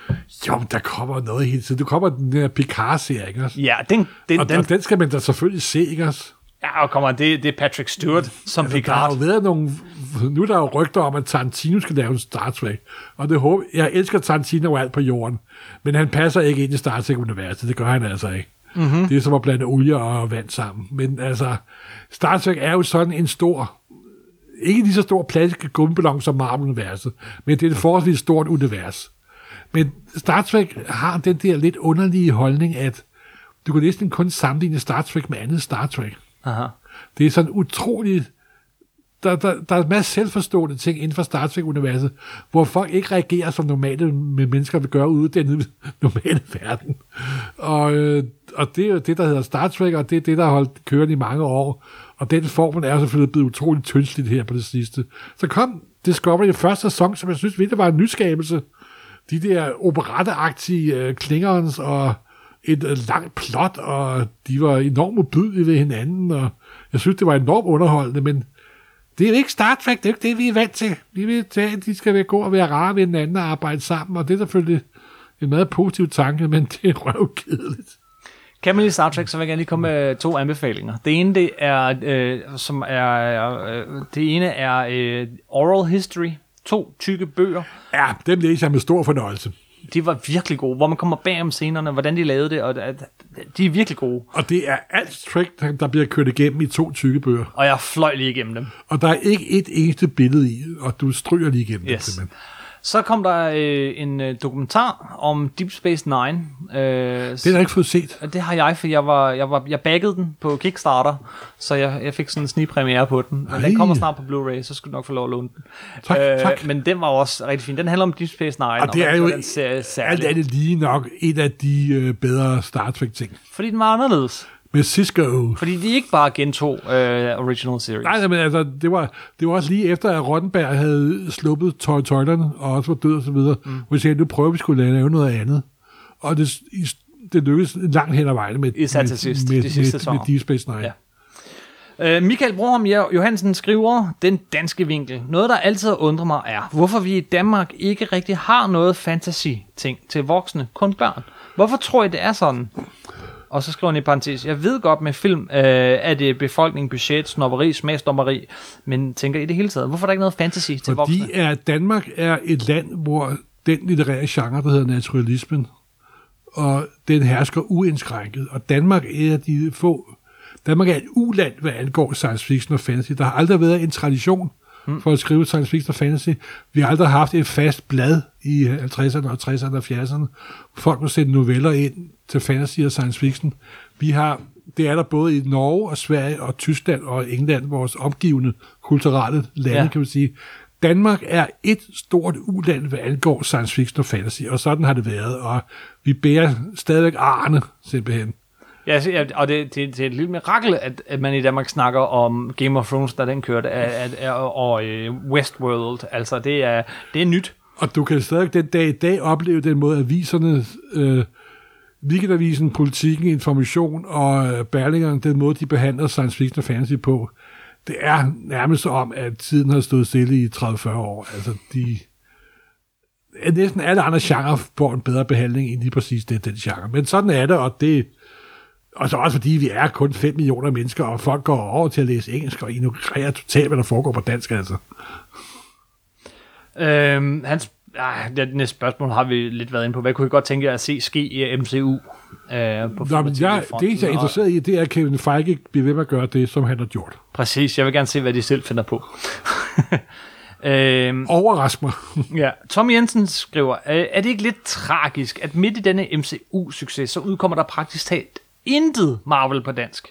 Jo, der kommer noget hele tiden. Der kommer den der Picard-serie, ikke også? Ja, den, den, Og, den, og den skal man da selvfølgelig se, ikke også? ja, og kommer, det, det er Patrick Stewart som Altså, der har Picard. jo været nogle... Nu er der jo rygter om, at Tarantino skal lave en Star Trek. Og det håber, jeg elsker Tarantino alt på jorden. Men han passer ikke ind i Star Trek-universet. Det gør han altså ikke. Mm-hmm. Det er som at blande olie og vand sammen. Men altså, Star Trek er jo sådan en stor... Ikke lige så stor plastisk gummiballon som Marvel-universet, men det er et forholdsvis stort univers. Men Star Trek har den der lidt underlige holdning, at du kan næsten kun sammenligne Star Trek med andet Star Trek. Aha. Det er sådan utroligt... Der, der, der er en masse selvforstående ting inden for Star Trek-universet, hvor folk ikke reagerer som normale mennesker vil gøre ude i den normale verden. Og, øh, og det er jo det, der hedder Star Trek, og det er det, der har holdt kørende i mange år. Og den formel er selvfølgelig blevet utrolig tyndsligt her på det sidste. Så kom Discovery i første sæson, som jeg synes virkelig var en nyskabelse. De der operetteagtige øh, klingerens og et øh, langt plot, og de var enormt modbydelige ved hinanden, og jeg synes, det var enormt underholdende, men det er jo ikke Star Trek, det er jo ikke det, vi er vant til. Vi vil tage, at de skal være gå og være rare ved hinanden og arbejde sammen, og det er selvfølgelig en meget positiv tanke, men det er røvkedeligt. Kan man lide Star Trek, så vil jeg gerne lige komme med to anbefalinger. Det ene, det er, øh, som er, øh, det ene er øh, Oral History. To tykke bøger. Ja, dem læser jeg med stor fornøjelse. De var virkelig gode, hvor man kommer bag om scenerne, hvordan de lavede det, og de er virkelig gode. Og det er alt Trek, der bliver kørt igennem i to tykke bøger. Og jeg fløj lige igennem dem. Og der er ikke et eneste billede i, og du stryger lige igennem Yes. det. simpelthen. Så kom der øh, en øh, dokumentar om Deep Space Nine. Øh, Det har jeg ikke fået set. Det har jeg, for jeg, var, jeg, var, jeg baggede den på Kickstarter, så jeg, jeg fik sådan en snigpremiere på den. Men Ej. den kommer snart på Blu-ray, så skal du nok få lov at låne den. Tak, tak. Men den var også rigtig fin. Den handler om Deep Space Nine, Og det er jo den serie Alt andet lige nok et af de øh, bedre Star Trek-ting. fordi den var anderledes. Med Cisco. Fordi de ikke bare gentog uh, original series. Nej, men altså, det var, det var også lige efter, at Rottenberg havde sluppet tøj tøjlerne, og også var død og så videre, mm. hvor vi sagde, nu prøver vi skulle lave noget andet. Og det, det lykkedes langt hen ad vejen med, Især til med, sidst, med, de sidste med, med Deep Space Nine. Ja. Uh, Michael Broholm Johansen skriver, den danske vinkel. Noget, der altid har undret mig, er, hvorfor vi i Danmark ikke rigtig har noget fantasy-ting til voksne, kun børn. Hvorfor tror I, det er sådan? Og så skriver han i parentes, jeg ved godt med film, øh, at det er befolkning, budget, snopperi, smagsdommeri, men tænker i det hele taget, hvorfor er der ikke noget fantasy til voksne? Fordi er, Danmark er et land, hvor den litterære genre, der hedder naturalismen, og den hersker uindskrænket. Og Danmark er de få... Danmark er et uland, hvad angår science fiction og fantasy. Der har aldrig været en tradition for at skrive science fiction og fantasy. Vi har aldrig haft et fast blad i 50'erne og 60'erne og 70'erne. Folk må sætte noveller ind til fantasy og science fiction. Vi har, det er der både i Norge og Sverige og Tyskland og England, vores omgivende kulturelle lande, ja. kan man sige. Danmark er et stort uland, hvad angår science fiction og fantasy, og sådan har det været, og vi bærer stadigvæk arne, simpelthen. Ja, og det, det, det er et lille mirakel, at, at man i Danmark snakker om Game of Thrones, da den kørte, at, at, og øh, Westworld. Altså, det er, det er nyt. Og du kan stadig den dag i dag opleve den måde, aviserne, øh, Weekendavisen, Politikken, Information og øh, Berlingeren, den måde, de behandler science fiction og fantasy på, det er nærmest om, at tiden har stået stille i 30-40 år. Altså, de, næsten alle andre genrer får en bedre behandling end lige præcis det, den genre. Men sådan er det, og det og så også fordi vi er kun 5 millioner mennesker, og folk går over til at læse engelsk og ignorerer totalt, hvad der foregår på dansk, altså. Øhm, hans, ah, det næste spørgsmål har vi lidt været inde på. Hvad kunne I godt tænke jer at se ske i MCU? Øh, på Nå, men jeg, det, jeg er interesseret i, det er, at Kevin Feige bliver ved med at gøre det, som han har gjort. Præcis, jeg vil gerne se, hvad de selv finder på. øhm, Overrask mig. Ja, Tom Jensen skriver, "Øh, er det ikke lidt tragisk, at midt i denne MCU-succes, så udkommer der praktisk talt intet Marvel på dansk?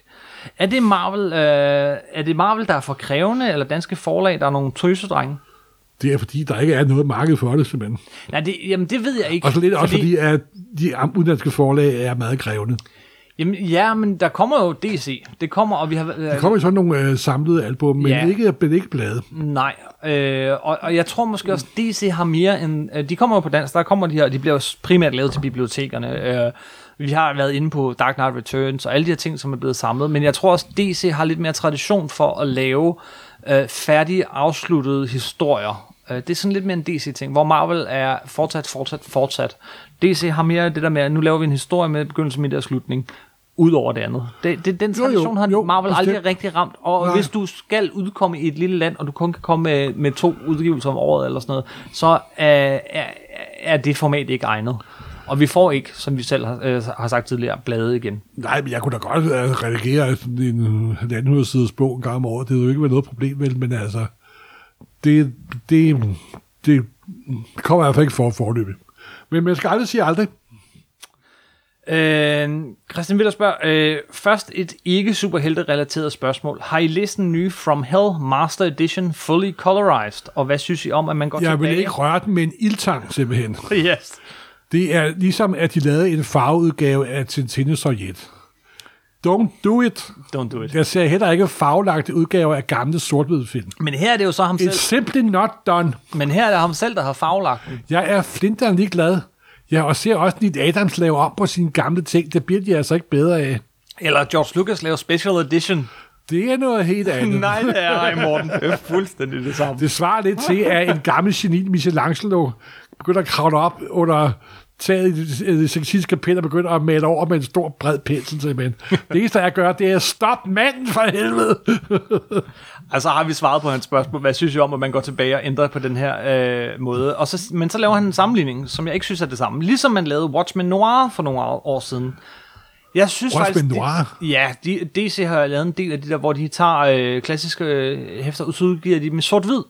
Er det Marvel, øh, er det Marvel der er for krævende, eller danske forlag, der er nogle tøsedrenge? Det er fordi, der ikke er noget marked for det, simpelthen. Nej, det, jamen det ved jeg ikke. Og så lidt også fordi, at de udenlandske forlag er meget krævende. Jamen, ja, men der kommer jo DC. Det kommer, og vi har... Øh, Der kommer jo sådan nogle øh, samlede album, men Ja. ikke, men ikke blade. Nej, øh, og, og jeg tror måske også, DC har mere end... Øh, de kommer jo på dansk, der kommer de her, de bliver jo primært lavet til bibliotekerne. Øh, vi har været inde på Dark Knight Returns og alle de her ting, som er blevet samlet, men jeg tror også, DC har lidt mere tradition for at lave øh, færdige, afsluttede historier. Øh, det er sådan lidt mere en DC-ting, hvor Marvel er fortsat, fortsat, fortsat. DC har mere det der med, at nu laver vi en historie med begyndelse, midt og slutning, ud over det andet. Det, det, den Jo, jo, tradition har jo, Marvel bestemt. aldrig rigtig ramt, og Nej. hvis du skal udkomme i et lille land, og du kun kan komme med, med to udgivelser om året eller sådan noget, så er, er, er det format ikke egnet. Og vi får ikke, som vi selv har, øh, har sagt tidligere, blade igen. Nej, men jeg kunne da godt øh, redigere sådan en 100 siders bog en gang om året. Det havde jo ikke været noget problem, vel, men altså, det, det, det kommer i hvert fald ikke for forløbet. Men man skal aldrig sige aldrig. Øh, Christian Willer spørger, øh, først et ikke superhelte-relateret spørgsmål. Har I læst den nye From Hell Master Edition fully colorized? Og hvad synes I om, at man går Jeg tilbage? vil ikke røre den med en ildtang, simpelthen. Yes. Det er ligesom, at de lavede en farveudgave af Tintin Sovjet. Don't do it. Don't do it. Jeg ser heller ikke farvelagte udgaver af gamle sort film. Men her er det jo så ham selv. It's simply not done. Men her er det ham selv, der har farvelagt den. Jeg er flinteren lige glad. Jeg og ser også Nick Adams lave om på sine gamle ting. Det bliver de altså ikke bedre af. Eller George Lucas laver special edition. Det er noget helt andet. Nej, det er ej, Morten. Det er fuldstændig det samme. Det svarer lidt til, at en gammel geni, Michelangelo, begynder at kravle op under taget i det sexistiske kapel og begynder at male over med en stor bred pensel simpelthen. Det eneste, jeg gør, det er stop manden for helvede. Altså har vi svaret på hans spørgsmål, hvad synes I om, at man går tilbage og ændrer på den her øh, måde. Og så, men så laver han en sammenligning, som jeg ikke synes er det samme. Ligesom man lavede Watchmen Noir for nogle år siden. Jeg synes Watchmen faktisk, Noir? De, ja, de, DC har lavet en del af de der, hvor de tager øh, klassiske øh, hæfter, og så udgiver de med sort-hvid.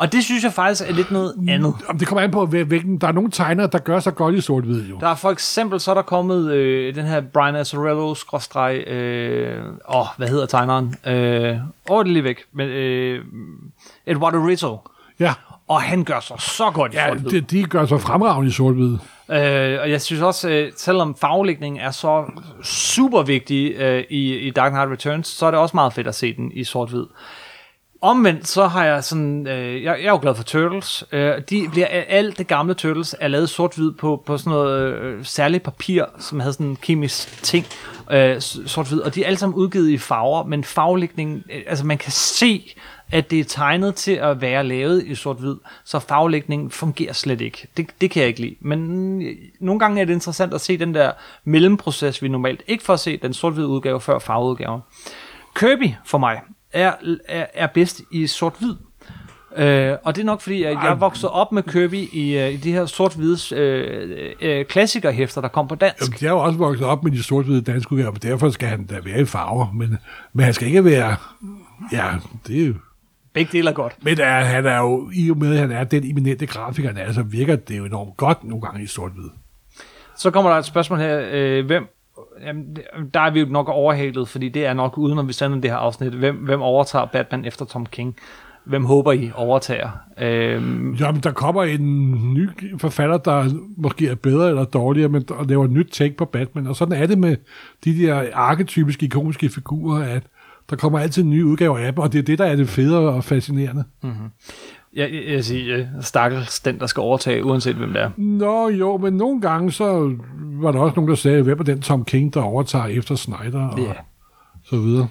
Og det synes jeg faktisk er lidt noget andet. Om det kommer an på, hvil- hvilken... Der er nogle tegnere, der gør sig godt i sort-hvid, jo. Der er for eksempel, så er der kommet øh, den her Brian Azzarello, skråstreg, øh, åh, hvad hedder tegneren? Øh, åh, det lige væk. Men, øh, Eduardo Rizzo. Ja, Og han gør sig så godt i ja sort de, de gør sig fremragende i sort-hvid. øh, Og jeg synes også, øh, selvom farvelægningen er så super vigtig øh, i, i Dark Knight Returns, så er det også meget fedt at se den i sort-hvid. Omvendt så har jeg sådan, øh, jeg, jeg er jo glad for Turtles. Øh, de bliver, øh, alt det gamle Turtles er lavet sort-hvid på, på sådan noget øh, særligt papir, som havde sådan en kemisk ting, øh, sort-hvid. Og de er alle sammen udgivet i farver, men farvelægningen, øh, altså man kan se, at det er tegnet til at være lavet i sort-hvid, så farvelægningen fungerer slet ikke. Det, det kan jeg ikke lide. Men øh, nogle gange er det interessant at se den der mellemproces, vi normalt ikke får se den sort-hvide udgave før farveudgaven. Kirby for mig er, er, er bedst i sort-hvid. Øh, og det er nok fordi, at jeg vokset op med Kirby i, øh, i de her sort-hvide øh, øh, klassikerhæfter, der kom på dansk. Jamen, jeg er jo også vokset op med de sort-hvide danske udgaver, og derfor skal han da være i farver. Men, men han skal ikke være... Ja, det er jo... Begge dele er godt. Men er, han er jo, i og med, at han er den eminente grafiker, han er, så virker det jo enormt godt nogle gange i sort-hvid. Så kommer der et spørgsmål her. Øh, hvem, jamen, der er vi jo nok overhalet, fordi det er nok uden, når vi sender det her afsnit. Hvem, hvem overtager Batman efter Tom King? Hvem håber I overtager? Øh, Jamen, der kommer en ny forfatter, der måske er bedre eller dårligere, men der laver et nyt take på Batman. Og sådan er det med de der arketypiske, ikoniske figurer, at der kommer altid nye udgaver af dem, og det er det, der er det fede og fascinerende. Jeg, jeg, jeg siger, øh, stakkels den, der skal overtage, uanset hvem det er. Nå jo, men nogle gange, så var der også nogen, der sagde, hvem er den Tom King, der overtager efter Snyder, og Ja. så videre.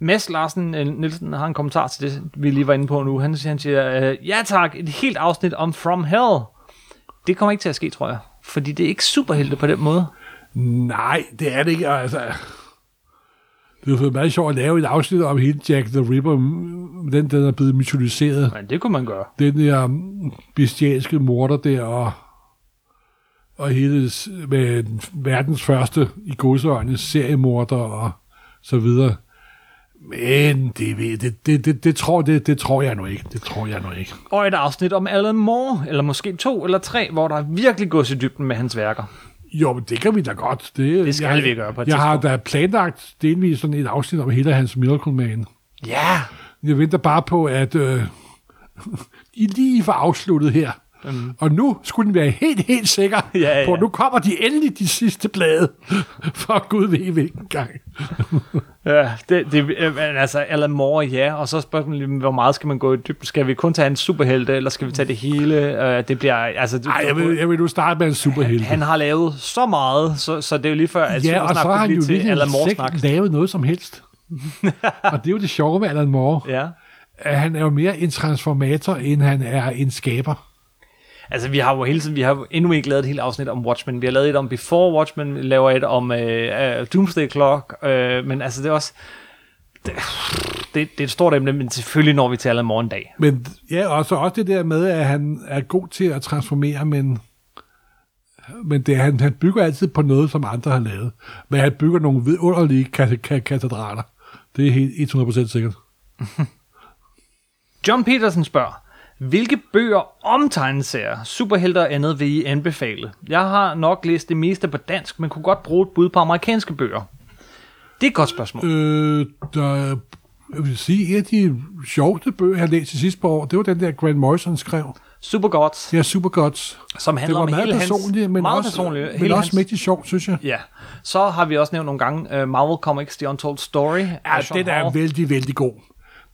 Mads Larsen øh, Nielsen har en kommentar til det, vi lige var inde på nu. Han, siger- han siger, øh, ja tak, et helt afsnit om From Hell. Det kommer ikke til at ske, tror jeg. Fordi det er ikke superhelte på den måde. Nej, det er det ikke. Altså, det er jo meget sjovt at lave et afsnit om hele Jack the Ripper, den, den er blevet mytologiseret. Men det kunne man gøre. Den der bestialske morder der, og, og hele med verdens første i godseøjne seriemorder og så videre. Men det, det, det, det, det, tror, det, det tror jeg nu ikke. Det tror jeg nu ikke. Og et afsnit om Alan Moore, eller måske to eller tre, hvor der virkelig gås i dybden med hans værker. Jo, men det kan vi da godt. Det, Det skal jeg, vi gøre på et Jeg har da planlagt delvis sådan et afsnit om hele hans Miracle Man. Ja! Jeg venter bare på, at øh, I lige får afsluttet her. Mm. Og nu skulle den være helt, helt sikker Ja, ja. på, at nu kommer de endelig de sidste blade. For Gud ved hvilken gang. Ja, det, det, altså Alan Moore, ja. Og så spørgsmålet, hvor meget skal man gå i dybden? Skal vi kun tage en superhelte, eller skal vi tage det hele? Øh, det bliver, altså... Du, Ej, jeg vil, jeg vil nu starte med en superhelte. Han har lavet så meget, så, så det er jo lige før, at ja, og så har han jo til Alan Moore-snak. ikke lavet noget som helst. og det er jo det sjove med Alan Moore. Ja. At han er jo mere en transformator, end han er en skaber. Altså, vi har jo hele tiden, vi har jo endnu ikke lavet et helt afsnit om Watchmen. Vi har lavet et om Before Watchmen, vi laver et om øh, uh, Doomsday Clock, øh, men altså, det er også... Det, det, det er et stort emne, men selvfølgelig når vi til Alan Moore en dag. Men ja, og så også det der med, at han er god til at transformere, men, men det, han, han bygger altid på noget, som andre har lavet. Men han bygger nogle vidunderlige kat- kat- katedraler. Det er helt 100% sikkert. John Peterson spørger, Hvilke bøger om tegneserier, superhelter og andet vil I anbefale? Jeg har nok læst det meste på dansk, men kunne godt bruge et bud på amerikanske bøger. Det er et godt spørgsmål. Øh, der, jeg vil sige, en af de sjoveste bøger, jeg har læst til sidste par år, det var den der Grant Morrison skrev. Super godt, Ja, super godt. som Det handler var om meget hele personligt, hans, men meget også, personligt, men hele også hans, mægtig sjovt, synes jeg. Ja, så har vi også nævnt nogle gange uh, Marvel Comics The Untold Story. Ja, den er vældig, vældig god.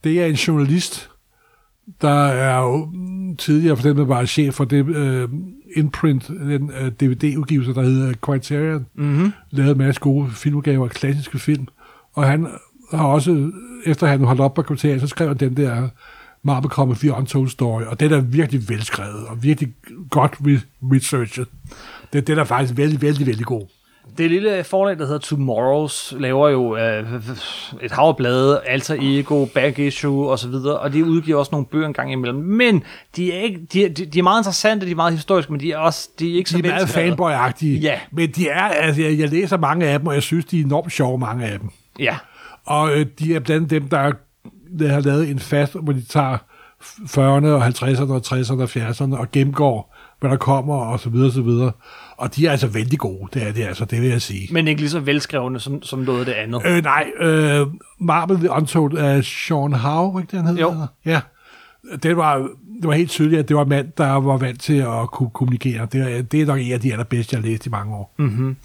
Det er en journalist, der er jo tidligere for dem, var chef for det uh, imprint, den uh, DVD-udgivelse, der hedder Criterion. Mm-hmm. Lavet en masse gode filmudgaver, klassiske film. Og han har også, efter han holdt op på Criterion, så skrev han den der Marvel Comics The Untold Story, og den er virkelig velskrevet, og virkelig godt re- researchet. Det, den er faktisk vældig, vældig, vældig god. Det lille forlag, der hedder Tomorrows, laver jo øh, et hav af blade, Alter Ego, Back Issue og så videre, og de udgiver også nogle bøger en gang imellem. Men de er, ikke, de, er, de, de er meget interessante, de er meget historiske, men de er også de er ikke så De er meget fanboy-agtige. Ja. Men de er, altså, jeg, jeg læser mange af dem, og jeg synes, de er enormt sjove, mange af dem. Ja, Og øh, de er blandt dem, der, der har lavet en fast, hvor de tager 40'erne og 50'erne og 60'erne og 70'erne og gennemgår, hvad der kommer og så videre og så videre. Og de er altså vældig gode, det er det altså, det vil jeg sige. men ikke lige så velskrevne som, som noget af det andet. Øh, nej, øh, Marvel The Untold af Sean Howe, ikke det, han hedder? Jo. Ja. Det var, det var helt tydeligt, at det var en mand, der var vant til at kunne kommunikere. Det er, det er nok en af de allerbedste, jeg har læst i mange år. Mm.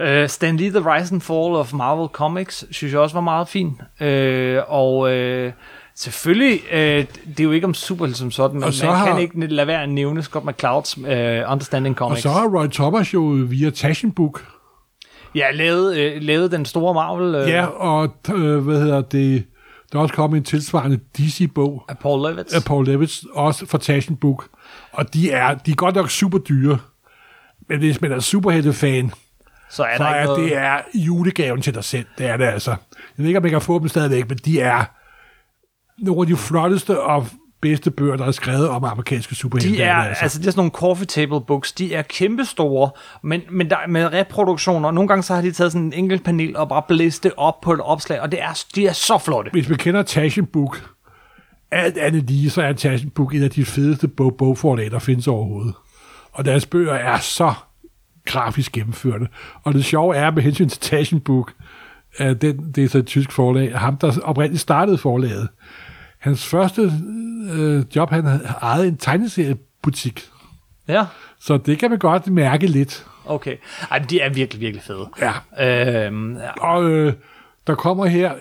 Uh, Stan Lee, The Rise and Fall of Marvel Comics, synes jeg også var meget fin. Uh, og uh, selvfølgelig, uh, det er jo ikke om superhelte som sådan, men Og så man har- kan ikke lade være at nævne Scott McClouds uh, Understanding Og Comics. så har Roy Thomas jo via Taschen Book, Ja, lavet, uh, lavet den store Marvel uh, ja, og øh, hvad hedder det, der er også kommet en tilsvarende DC-bog af Paul Levitz. af Paul Levitz, også fra Taschen Book. Og de er, de er godt nok super dyre. Men hvis man er superhelte-fan, så er så der er ikke noget... det er julegaven til dig selv. Det er det altså. Jeg ved ikke, om jeg kan få dem stadigvæk, men de er nogle af de flotteste og bedste bøger, der er skrevet om amerikanske superhelte. De er, altså. altså det er sådan nogle coffee table books, de er kæmpestore, men, men der, med reproduktioner, nogle gange så har de taget sådan en enkelt panel og bare blæst det op på et opslag, og det er, de er så flotte. Hvis man kender Taschen Book, alt andet lige, så er Taschen Book en af de fedeste bog bogforlag, der findes overhovedet. Og deres bøger er så grafisk gennemførte. Og det sjove er med hensyn til Taschen Book, at den, det er så et tysk forlag, ham der oprindeligt startede forlaget, hans første øh, job, han ejet en tegneseriebutik. Ja, Så det kan man godt mærke lidt. okay. Ej, de er virkelig, virkelig fede. Ja. Øhm, ja. Og øh, der kommer her,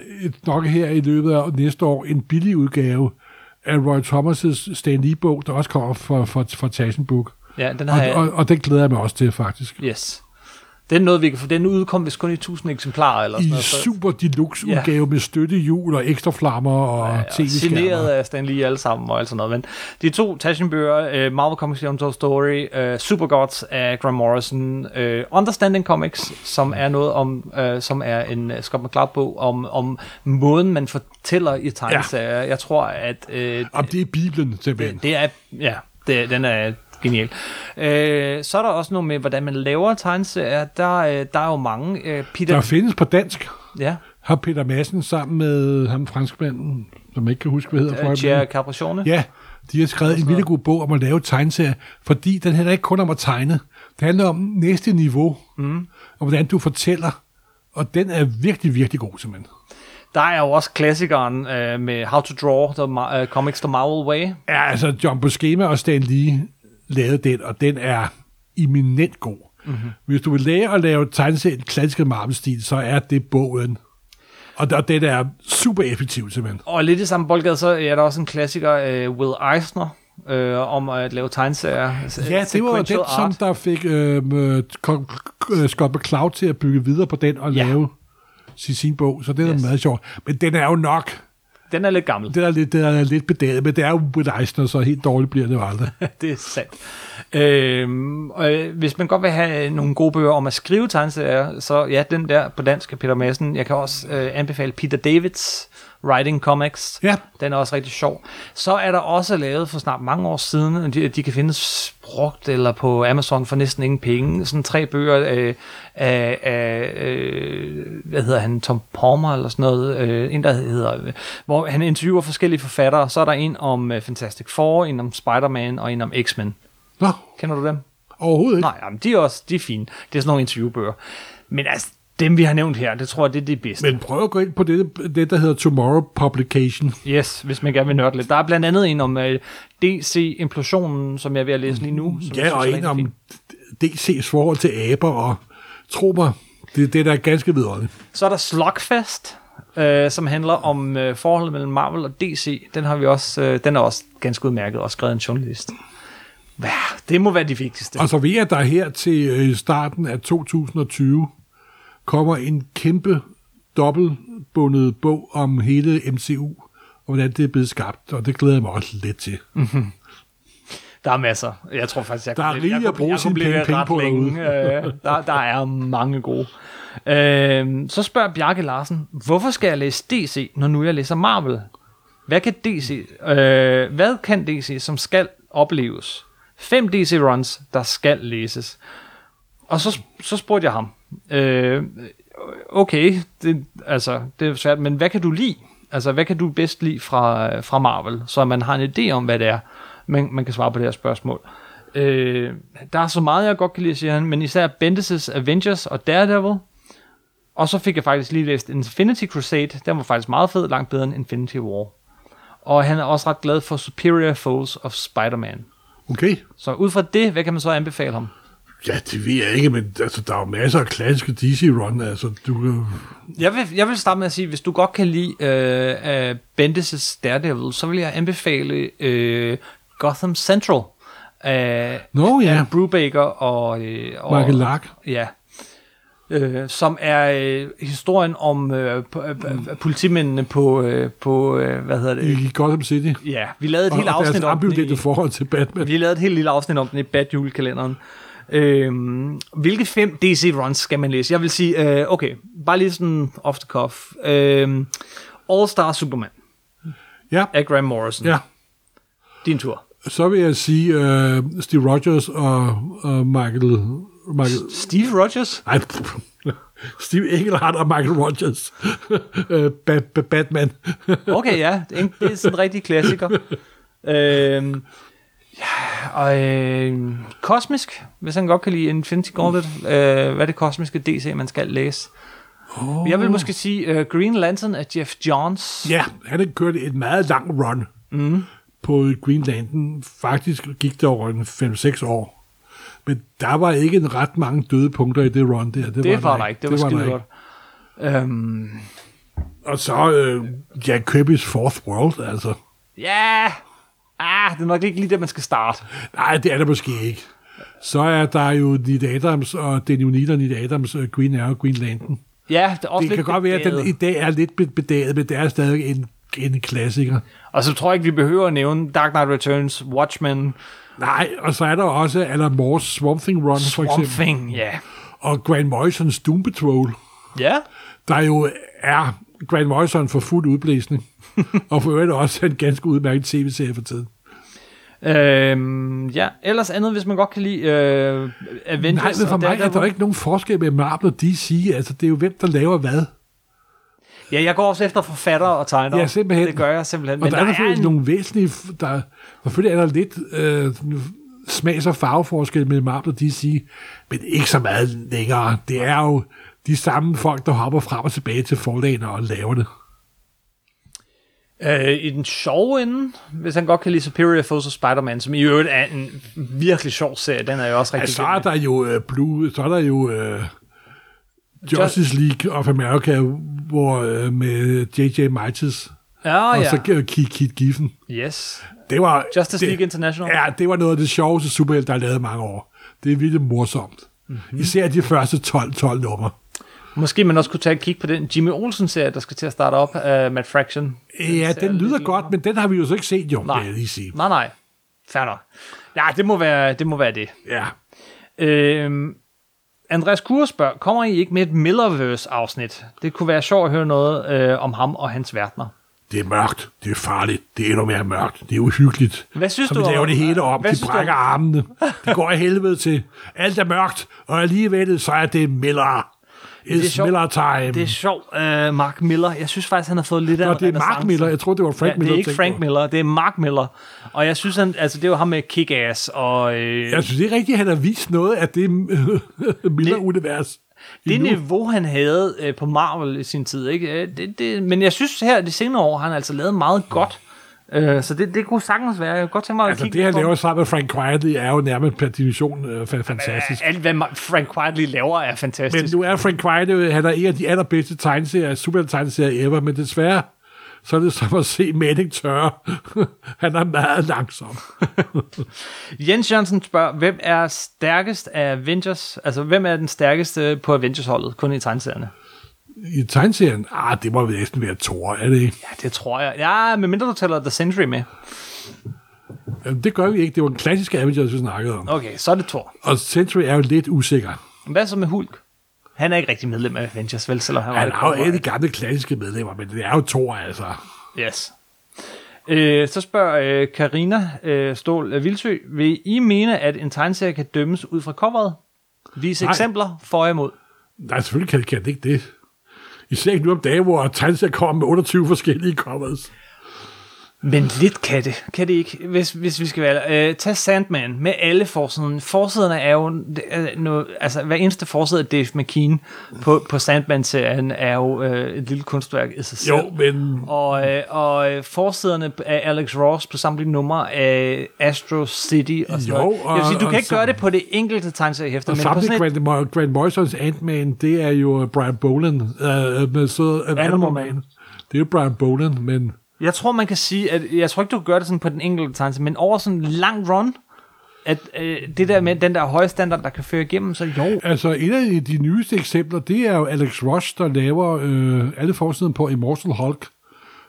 nok her i løbet af næste år, en billig udgave af Roy Thomas' Stan Lee-bog, der også kommer fra, fra, fra Taschen Book. ja, den Og, har jeg... og, og den glæder jeg mig også til, faktisk. Yes. Er noget, vi kan få. Den udkom vist kun i 1000 eksemplarer eller sådan I noget. så- super deluxe udgave med støttehjul og ekstra flammer og ja, signeret tv-skærmer. af Stan Lee alle sammen og alt sådan noget. Men de to Taschen-bøger, uh, Marvel Comics The Untold Story, uh, Super Gods af Graham Morrison, uh, Understanding Comics, som er noget om, uh, som er en uh, Scott McCloud-bog om, om måden, man fortæller i tegneserier. Ja. Jeg tror, at uh, Om det er Bibelen, simpelthen. det, det er, ja, det, den er genial. Øh, så er der også noget med, hvordan man laver tegneserier. Der, øh, der er jo mange. Øh, Peter, Der findes på dansk, ja, har Peter Madsen sammen med ham franskmanden, som jeg ikke kan huske, hvad hedder for øh. Thierry Capricione. Ja, de har skrevet en vildt god bog om at lave tegneserier, fordi den handler ikke kun om at tegne. Det handler om næste niveau, mm. og hvordan du fortæller. Og den er virkelig, virkelig god, simpelthen. Der er jo også klassikeren øh, med How to Draw the uh, Comics the Marvel Way. Ja, altså John Buscema og Stan Lee lavede den, og den er eminent god. Mm-hmm. Hvis du vil lære at lave tegneserier i klassisk Marvel-stil, så er det bogen. Og der, den er super effektiv, simpelthen. Og lidt i samme boldgade, så er der også en klassiker, øh, Will Eisner, øh, om at lave tegneserier. Ja, det var den, sequential som art. der fik øh, øh, øh, Scott McCloud til at bygge videre på den og Ja. lave sin, sin bog, så det er yes. meget sjovt. Men den er jo nok, Den er lidt gammel. det er lidt, det er lidt bedaget, men det er jo Will Eisner, så helt dårligt bliver det jo aldrig. det er sandt. Øhm, og, øh, hvis man godt vil have nogle gode bøger om at skrive tegneserier, så ja, den der på dansk af Peter Madsen. Jeg kan også øh, anbefale Peter Davids Writing Comics. Ja. Den er også rigtig sjov. Så er der også lavet for snart mange år siden, de, de kan findes brugt eller på Amazon for næsten ingen penge, sådan tre bøger af, af, af øh, hvad hedder han, Tom Palmer eller sådan noget, øh, en der hedder, hvor han interviewer forskellige forfattere. Så er der en om uh, Fantastic Four, en om Spider-Man og en om X-Men. Nå, Kender du dem? overhovedet ikke. Nej, jamen, de er også de er fine. Det er sådan nogle interviewbøger. Men altså, dem vi har nævnt her, det tror jeg, det er det bedste. Men prøv at gå ind på det, det der hedder Tomorrow Publication. Yes, hvis man gerne vil nørde lidt. Der er blandt andet en om uh, DC-implosionen, som jeg er ved at læse lige nu. Som Ja, og synes er en om fin. DC's forhold til aber, og tro mig, det, det er da ganske videre. Så er der Slugfest, øh, som handler om øh, forholdet mellem Marvel og DC. Den har vi også, øh, den er også ganske udmærket, og skrevet en journalist. Hvad? Det må være de vigtigste. Og så jeg, at der her til øh, starten af 2020 kommer en kæmpe dobbeltbundet bog om hele MCU, og hvordan det er blevet skabt, og det glæder jeg mig også lidt til. Der er masser. Jeg tror faktisk, jeg Der er kunne, rigeligt jeg at bruge jeg sine kunne penge- penge på længe. Øh, der, der er mange gode. Øh, så spørger Bjarke Larsen, hvorfor skal jeg læse DC, når nu jeg læser Marvel? Hvad kan DC, øh, hvad kan DC, som skal opleves? Fem DC-runs, der skal læses. Og så, så spurgte jeg ham, øh, okay, det, altså, det er svært, men hvad kan du lide? Altså, hvad kan du bedst lide fra, fra Marvel? Så man har en idé om, hvad det er, man, man kan svare på det her spørgsmål. Øh, der er så meget, jeg godt kan lide, siger han, men især Bendis' Avengers og Daredevil. Og så fik jeg faktisk lige læst Infinity Crusade. Den var faktisk meget fed, langt bedre end Infinity War. Og han er også ret glad for Superior Foes of Spider-Man. Okay? Så ud fra det, hvad kan man så anbefale ham? Ja, det ved jeg ikke, men altså, der er jo masser af klassiske DC-run, altså, du kan... Jeg vil, jeg vil starte med at sige, hvis du godt kan lide øh, uh, Bendis' Daredevil, så vil jeg anbefale øh, Gotham Central. Øh, Nå ja, af Brubaker og... Øh, og Michael Lark. Ja. Øh, som er øh, historien om øh, p- øh, politimændene på, øh, på øh, hvad hedder det? i Gotham City. Ja, vi lavede et Og, helt og afsnit om den i, forhold til Batman. vi lavede et helt lille afsnit om den i Bad Øhm, hvilke fem DC runs skal man læse? Jeg vil sige, øh, okay, bare lige sådan off the cuff. Øhm, All Star Superman Ja, af Graham Morrison. ja. Din tur. Så vil jeg sige uh, Steve Rogers og, og Michael... Michael Steve Rogers? nej, Steve Engelhardt og Michael Rogers. ba- Batman. Okay, ja. Det er, en, det er sådan en rigtig klassiker. Øhm, ja, og øh, kosmisk, hvis han godt kan lide Infinity Gauntlet. Øh, hvad er det kosmiske DC, man skal læse? Oh. Jeg vil måske sige uh, Green Lantern af Jeff Johns. ja, han har kørt et meget langt run mm. på Green Lantern. Faktisk gik det over en 5-6 år. Men der var ikke en ret mange døde punkter i det run der. Det, Det var der ikke. Det var, der skide godt. Øhm, Og så øh, Jack Kirby's Fourth World, altså. ja, ah, det er nok ikke lige der, man skal starte. Nej, det er det måske ikke. Så er der jo Neil Adams og Danny O'Neill og Neil Adams uh, Green Arrow Green Lantern. Ja, det er også Det lidt kan godt være, at den i dag er lidt be- bedaget, men det er stadig en, en klassiker. Og så tror jeg ikke, vi behøver at nævne Dark Knight Returns, Watchmen, Nej, og så er der også Alan Moore's Swamp Thing Run, for Swamp eksempel. Thing, ja. Og Grant Morrisons Doom Patrol, Ja, der jo er Grant Morrison for fuld udblæsning. og for øvrigt også en ganske udmærket tv-serie for tiden. Øhm, ja, ellers andet, hvis man godt kan lide øh, Avengers. Nej, men for mig er Daredevil. der ikke nogen forskel med Marvel og DC. Altså, det er jo hvem, der laver hvad. Ja, jeg går også efter forfatter og tegner. Ja, simpelthen. Det gør jeg simpelthen. Og Men der, der, er selvfølgelig en... nogle væsentlige... Der, selvfølgelig er der lidt øh, smags- og farveforskel mellem Marvel og DC, men ikke så meget længere. Det er jo de samme folk, der hopper frem og tilbage til forlagene og laver det. Øh, I den sjove ende, hvis han godt kan lide Superior Foes of Spider-Man, som i øvrigt er en virkelig sjov serie, den er jo også rigtig Altså, så er der jo øh, Blue, så er der jo øh, Justice League of America, hvor øh, med J.J. Mites, Ja, og ja. så Kit, Kit Giffen. Yes. Det var, Justice det, League International. Ja, det var noget af det sjoveste superhelt, der er lavet mange år. Det er virkelig morsomt. Mm-hmm. Især de første 12, 12 numre. Måske man også kunne tage et kig på den Jimmy Olsen-serie, der skal til at starte op af Matt Fraction. Ja, ser den lyder godt, men den har vi jo så ikke set, jo, Nej. jeg lige sige. Nej, nej. Nok. Ja, det må være det. Må være det. Ja. Øhm, Andreas Kure spørger, kommer I ikke med et Millerverse-afsnit? Det kunne være sjovt at høre noget øh, om ham og hans verdener. Det er mørkt, det er farligt, det er endnu mere mørkt, det er uhyggeligt. Hvad synes så du vi laver om- det hele om, de du brækker om- armene, det går af helvede til. Alt er mørkt, og alligevel så er det Miller. Det er It's. Miller time. Det er sjovt, øh, Mark Miller. Jeg synes faktisk, han har fået lidt af Nå, en det er Mark. Miller, jeg troede, det var Frank ja, det Miller. er du ikke Frank på. Miller, det er Mark Miller. Og jeg synes, han, altså, det er jo ham med Kick-Ass. Og, øh, Jeg synes ikke rigtigt, at han har vist noget af det Miller-univers. Det endnu. niveau, han havde øh, på Marvel i sin tid. Ikke? Øh, Det, det, men jeg synes her, de senere år, har han altså lavet meget godt. Øh, så det, det kunne sagtens være. Jeg kunne godt tænke mig at Altså, kigge det han på laver sammen med Frank Quietly er jo nærmest per definition øh, fa- fantastisk. Alt, hvad Frank Quietly laver, er fantastisk. Men nu er Frank Quietly, han er en af de allerbedste tegneserier, super-tegneserier ever, men desværre, så er det som at se Manning tørre. han er meget langsom. Jens Jørgensen spørger, hvem er stærkest af Avengers? Altså, hvem er den stærkeste på Avengers-holdet, kun i tegneserierne? I tegneserien, ah, det må vel næsten være Thor, er det ikke? Ja, det tror jeg. Ja, medmindre du tæller The Century med. Jamen, det gør vi ikke. Det var en klassisk Avengers, vi snakkede om. Okay, så er det Thor. Og Century er jo lidt usikker. Hvad så med Hulk? Han er ikke rigtig medlem af Avengers, vel? Selvom han, var Han det er jo de gamle klassiske medlemmer, men det er jo Thor, altså. Yes. Øh, så spørger øh, Karina øh, Stål Vildsø, vil I mene, at en tegneserie kan dømmes ud fra coveret? Vis Nej. eksempler for og imod. Nej, selvfølgelig kan, kan det ikke det. Især ikke nu om dagen, hvor tegneserier kommer med 28 forskellige covers. Men lidt kan det, kan det ikke, hvis, hvis vi skal være øh, Tag Sandman med alle forsiderne. Forsiderne er jo, er noget, altså hver eneste forside af Dave McKean på, på Sandman-serien er jo øh, et lille kunstværk i sig selv. Jo, men Og, øh, og øh, forsiderne af Alex Ross på samtlige numre af Astro City og sådan Jo, noget. Jeg vil sige, du og- kan ikke og gøre så- det på det enkelte tegneseriehæfte, og samtidig sådan et, Grant, Mo- Grant Morrisons Ant-Man, det er jo Brian Boland øh, med så Animal, Animal Man. Man. Det er jo Brian Boland, men jeg tror, man kan sige, at jeg tror ikke, du kan gøre det sådan på den enkelte tegnelse, men over sådan en lang run, at øh, det der med den der høje standard, der kan føre igennem, så jo, altså et af de nyeste eksempler, det er jo Alex Ross, der laver øh, alle forsiden på Immortal Hulk,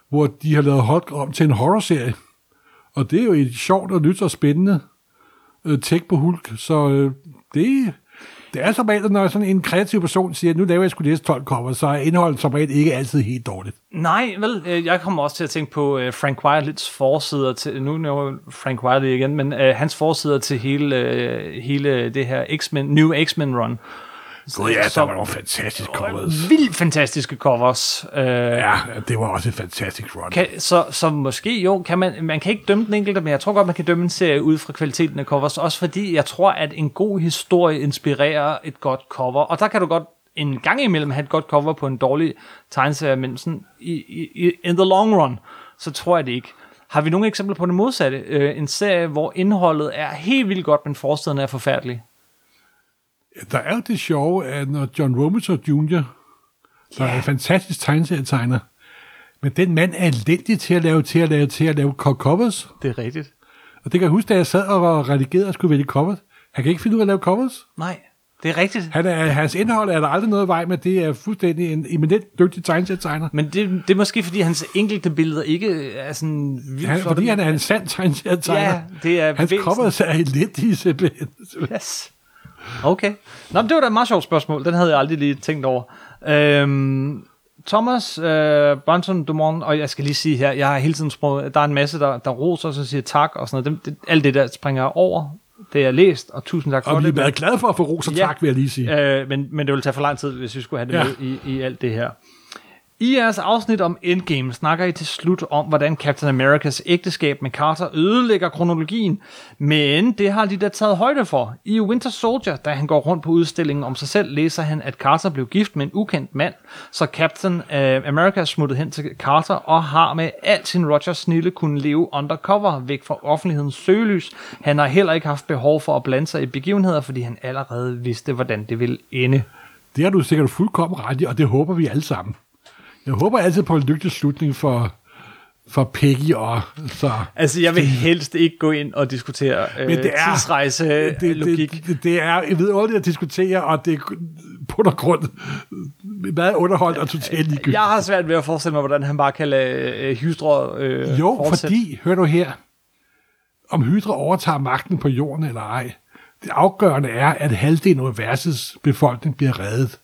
hvor de har lavet Hulk om til en horrorserie. Og det er jo et sjovt og nyt og spændende øh, tech på Hulk, så øh, det, det er som regel, når sådan en kreativ person siger, nu laver jeg sgu næste 12 cover, så er indholdet som regel ikke altid helt dårligt. Nej, vel, øh, jeg kommer også til at tænke på øh, Frank Wilds forsider til, nu nævner Frank Wiley igen, men øh, hans forsider til hele, øh, hele det her X-Men, New X-Men run. Gud ja, der var nogle fantastiske covers. Vildt fantastiske covers. Øh, Ja, det var også et fantastisk run. kan, så, så måske jo, kan man, man kan ikke dømme den enkelte, men jeg tror godt, man kan dømme en serie ud fra kvaliteten af covers, også fordi jeg tror, at en god historie inspirerer et godt cover, og der kan du godt en gang imellem have et godt cover på en dårlig tegneserie, men sådan i, i, i- in the long run, så tror jeg det ikke. Har vi nogle eksempler på det modsatte? Øh, en serie, hvor indholdet er helt vildt godt, men forsiden er forfærdelig. Der er det sjove, at når John Romita Jr., der er en fantastisk tegneserietegner, men den mand er elendig til at lave, til at lave, til at lave co- covers. Det er rigtigt. Og det kan jeg huske, da jeg sad og var redigeret og skulle vælge covers. Han kan ikke finde ud af at lave covers. Nej, det er rigtigt. Han er, hans indhold er der aldrig noget vej med. Det er fuldstændig en eminent dygtig tegneserietegner. Men det, det er måske, fordi hans enkelte billeder ikke er sådan vildt Han, fordi han er en sand tegneserietegner. Ja, det er Hans covers er elendige simpelthen. Yes. Okay. Nå, men det var da et meget sjovt spørgsmål. Den havde jeg aldrig lige tænkt over. Øhm, Thomas øh, Bunton Dumont, og jeg skal lige sige her, jeg har hele tiden sprunget, der er en masse, der, der roser og siger tak og sådan noget. Dem, det, alt det der springer jeg over, det jeg læst, og tusind tak for Og vi det. er meget glade for at få ros og Ja. tak, vil jeg lige sige. Øh, men, men det ville tage for lang tid, hvis vi skulle have det ja. med i, i alt det her. I jeres afsnit om Endgame snakker I til slut om, hvordan Captain Americas ægteskab med Carter ødelægger kronologien, men det har de da taget højde for. I Winter Soldier, da han går rundt på udstillingen om sig selv, læser han, at Carter blev gift med en ukendt mand, så Captain øh, America er smuttet hen til Carter og har med al sin Rogers snille kunne leve undercover væk fra offentlighedens søgelys. Han har heller ikke haft behov for at blande sig i begivenheder, fordi han allerede vidste, hvordan det ville ende. Det har du sikkert fuldkommen ret i, og det håber vi alle sammen. Jeg håber altid på en lykkelig slutning for, for Peggy og så... Altså, jeg vil helst ikke gå ind og diskutere øh, Men det er- tidsrejse Det, det, logik. det, det er vidunderligt at diskutere, og det er på der grund meget underholdt og totalt ligegyldigt. Jeg har svært ved at forestille mig, hvordan han bare kan lade øh, hystre øh, Jo, fortsætte. fordi, hør du her, om Hydra overtager magten på jorden eller ej. Det afgørende er, at halvdelen af universets befolkning bliver reddet.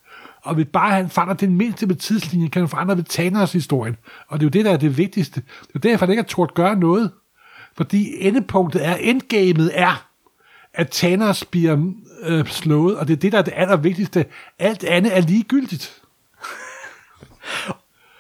Og hvis bare han fanger den mindste med tidslinjen, kan han forandre ved Thanos-historien. Og det er jo det, der er det vigtigste. Det er derfor, han ikke har turt gøre noget. Fordi endepunktet er, endgamet er, at Thanos bliver øh, slået, og det er det, der er det allervigtigste. Alt andet er ligegyldigt.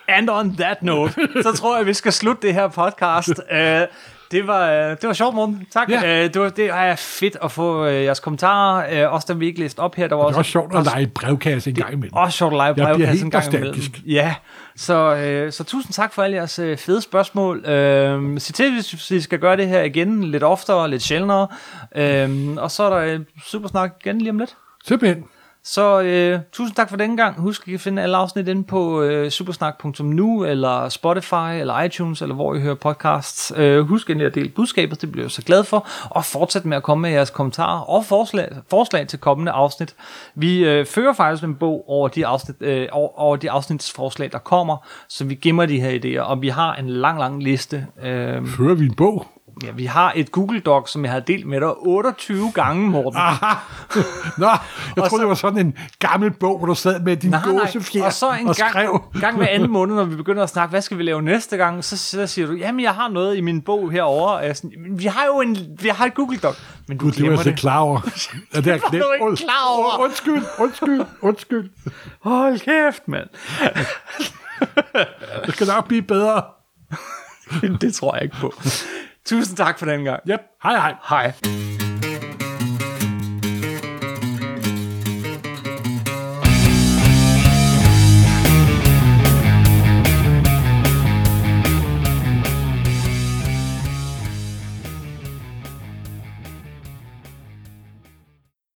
And on that note, så tror jeg, vi skal slutte det her podcast. Uh, det var, øh, det var sjovt, Morten. Tak. Ja. Ja. det, var, det er fedt at få uh, jeres kommentarer. Også dem, vi ikke læste op her. Der var Det er også, også sjovt at lege brevkasse en gang imellem. også sjovt at lege brevkasse en gang imellem. Ja, så, øh, så tusind tak for alle jeres øh, fede spørgsmål. Øh, sig til, hvis I skal gøre det her igen, lidt oftere, lidt sjældnere. Øh, og så er der øh, Supersnak igen lige om lidt. Simpelthen. Så øh, tusind tak for denne gang. Husk, at I kan finde alle afsnit inde på øh, supersnak.nu, eller Spotify, eller iTunes, eller hvor I hører podcasts. Øh, husk endelig at dele budskabet, det bliver jeg så glad for. Og fortsæt med at komme med jeres kommentarer og forslag, forslag til kommende afsnit. Vi øh, fører faktisk en bog over de, afsnit, øh, over, over de afsnitsforslag, der kommer, så vi gemmer de her idéer. Og vi har en lang, lang liste. Øh, Fører vi en bog? Ja, vi har et Google Doc, som jeg har delt med dig 28 gange, Morten. Aha. Nå, jeg troede, det var sådan en gammel bog, hvor du sad med din gåsefjer Og så en og gang, skrev. gang hver anden måned, når vi begynder at snakke, hvad skal vi lave næste gang, så, så siger du, jamen jeg har noget i min bog herovre. Og jeg sådan, "Men vi har jo en, vi har et Google Doc. Men du Gud, det var jeg slet det. klar over. Ja, det er var du ikke klar over. Undskyld, undskyld, undskyld. Hold kæft, mand. Det skal nok blive bedre. det tror jeg ikke på. Tusind tak for den gang. Yep. Hej, hej. Hej.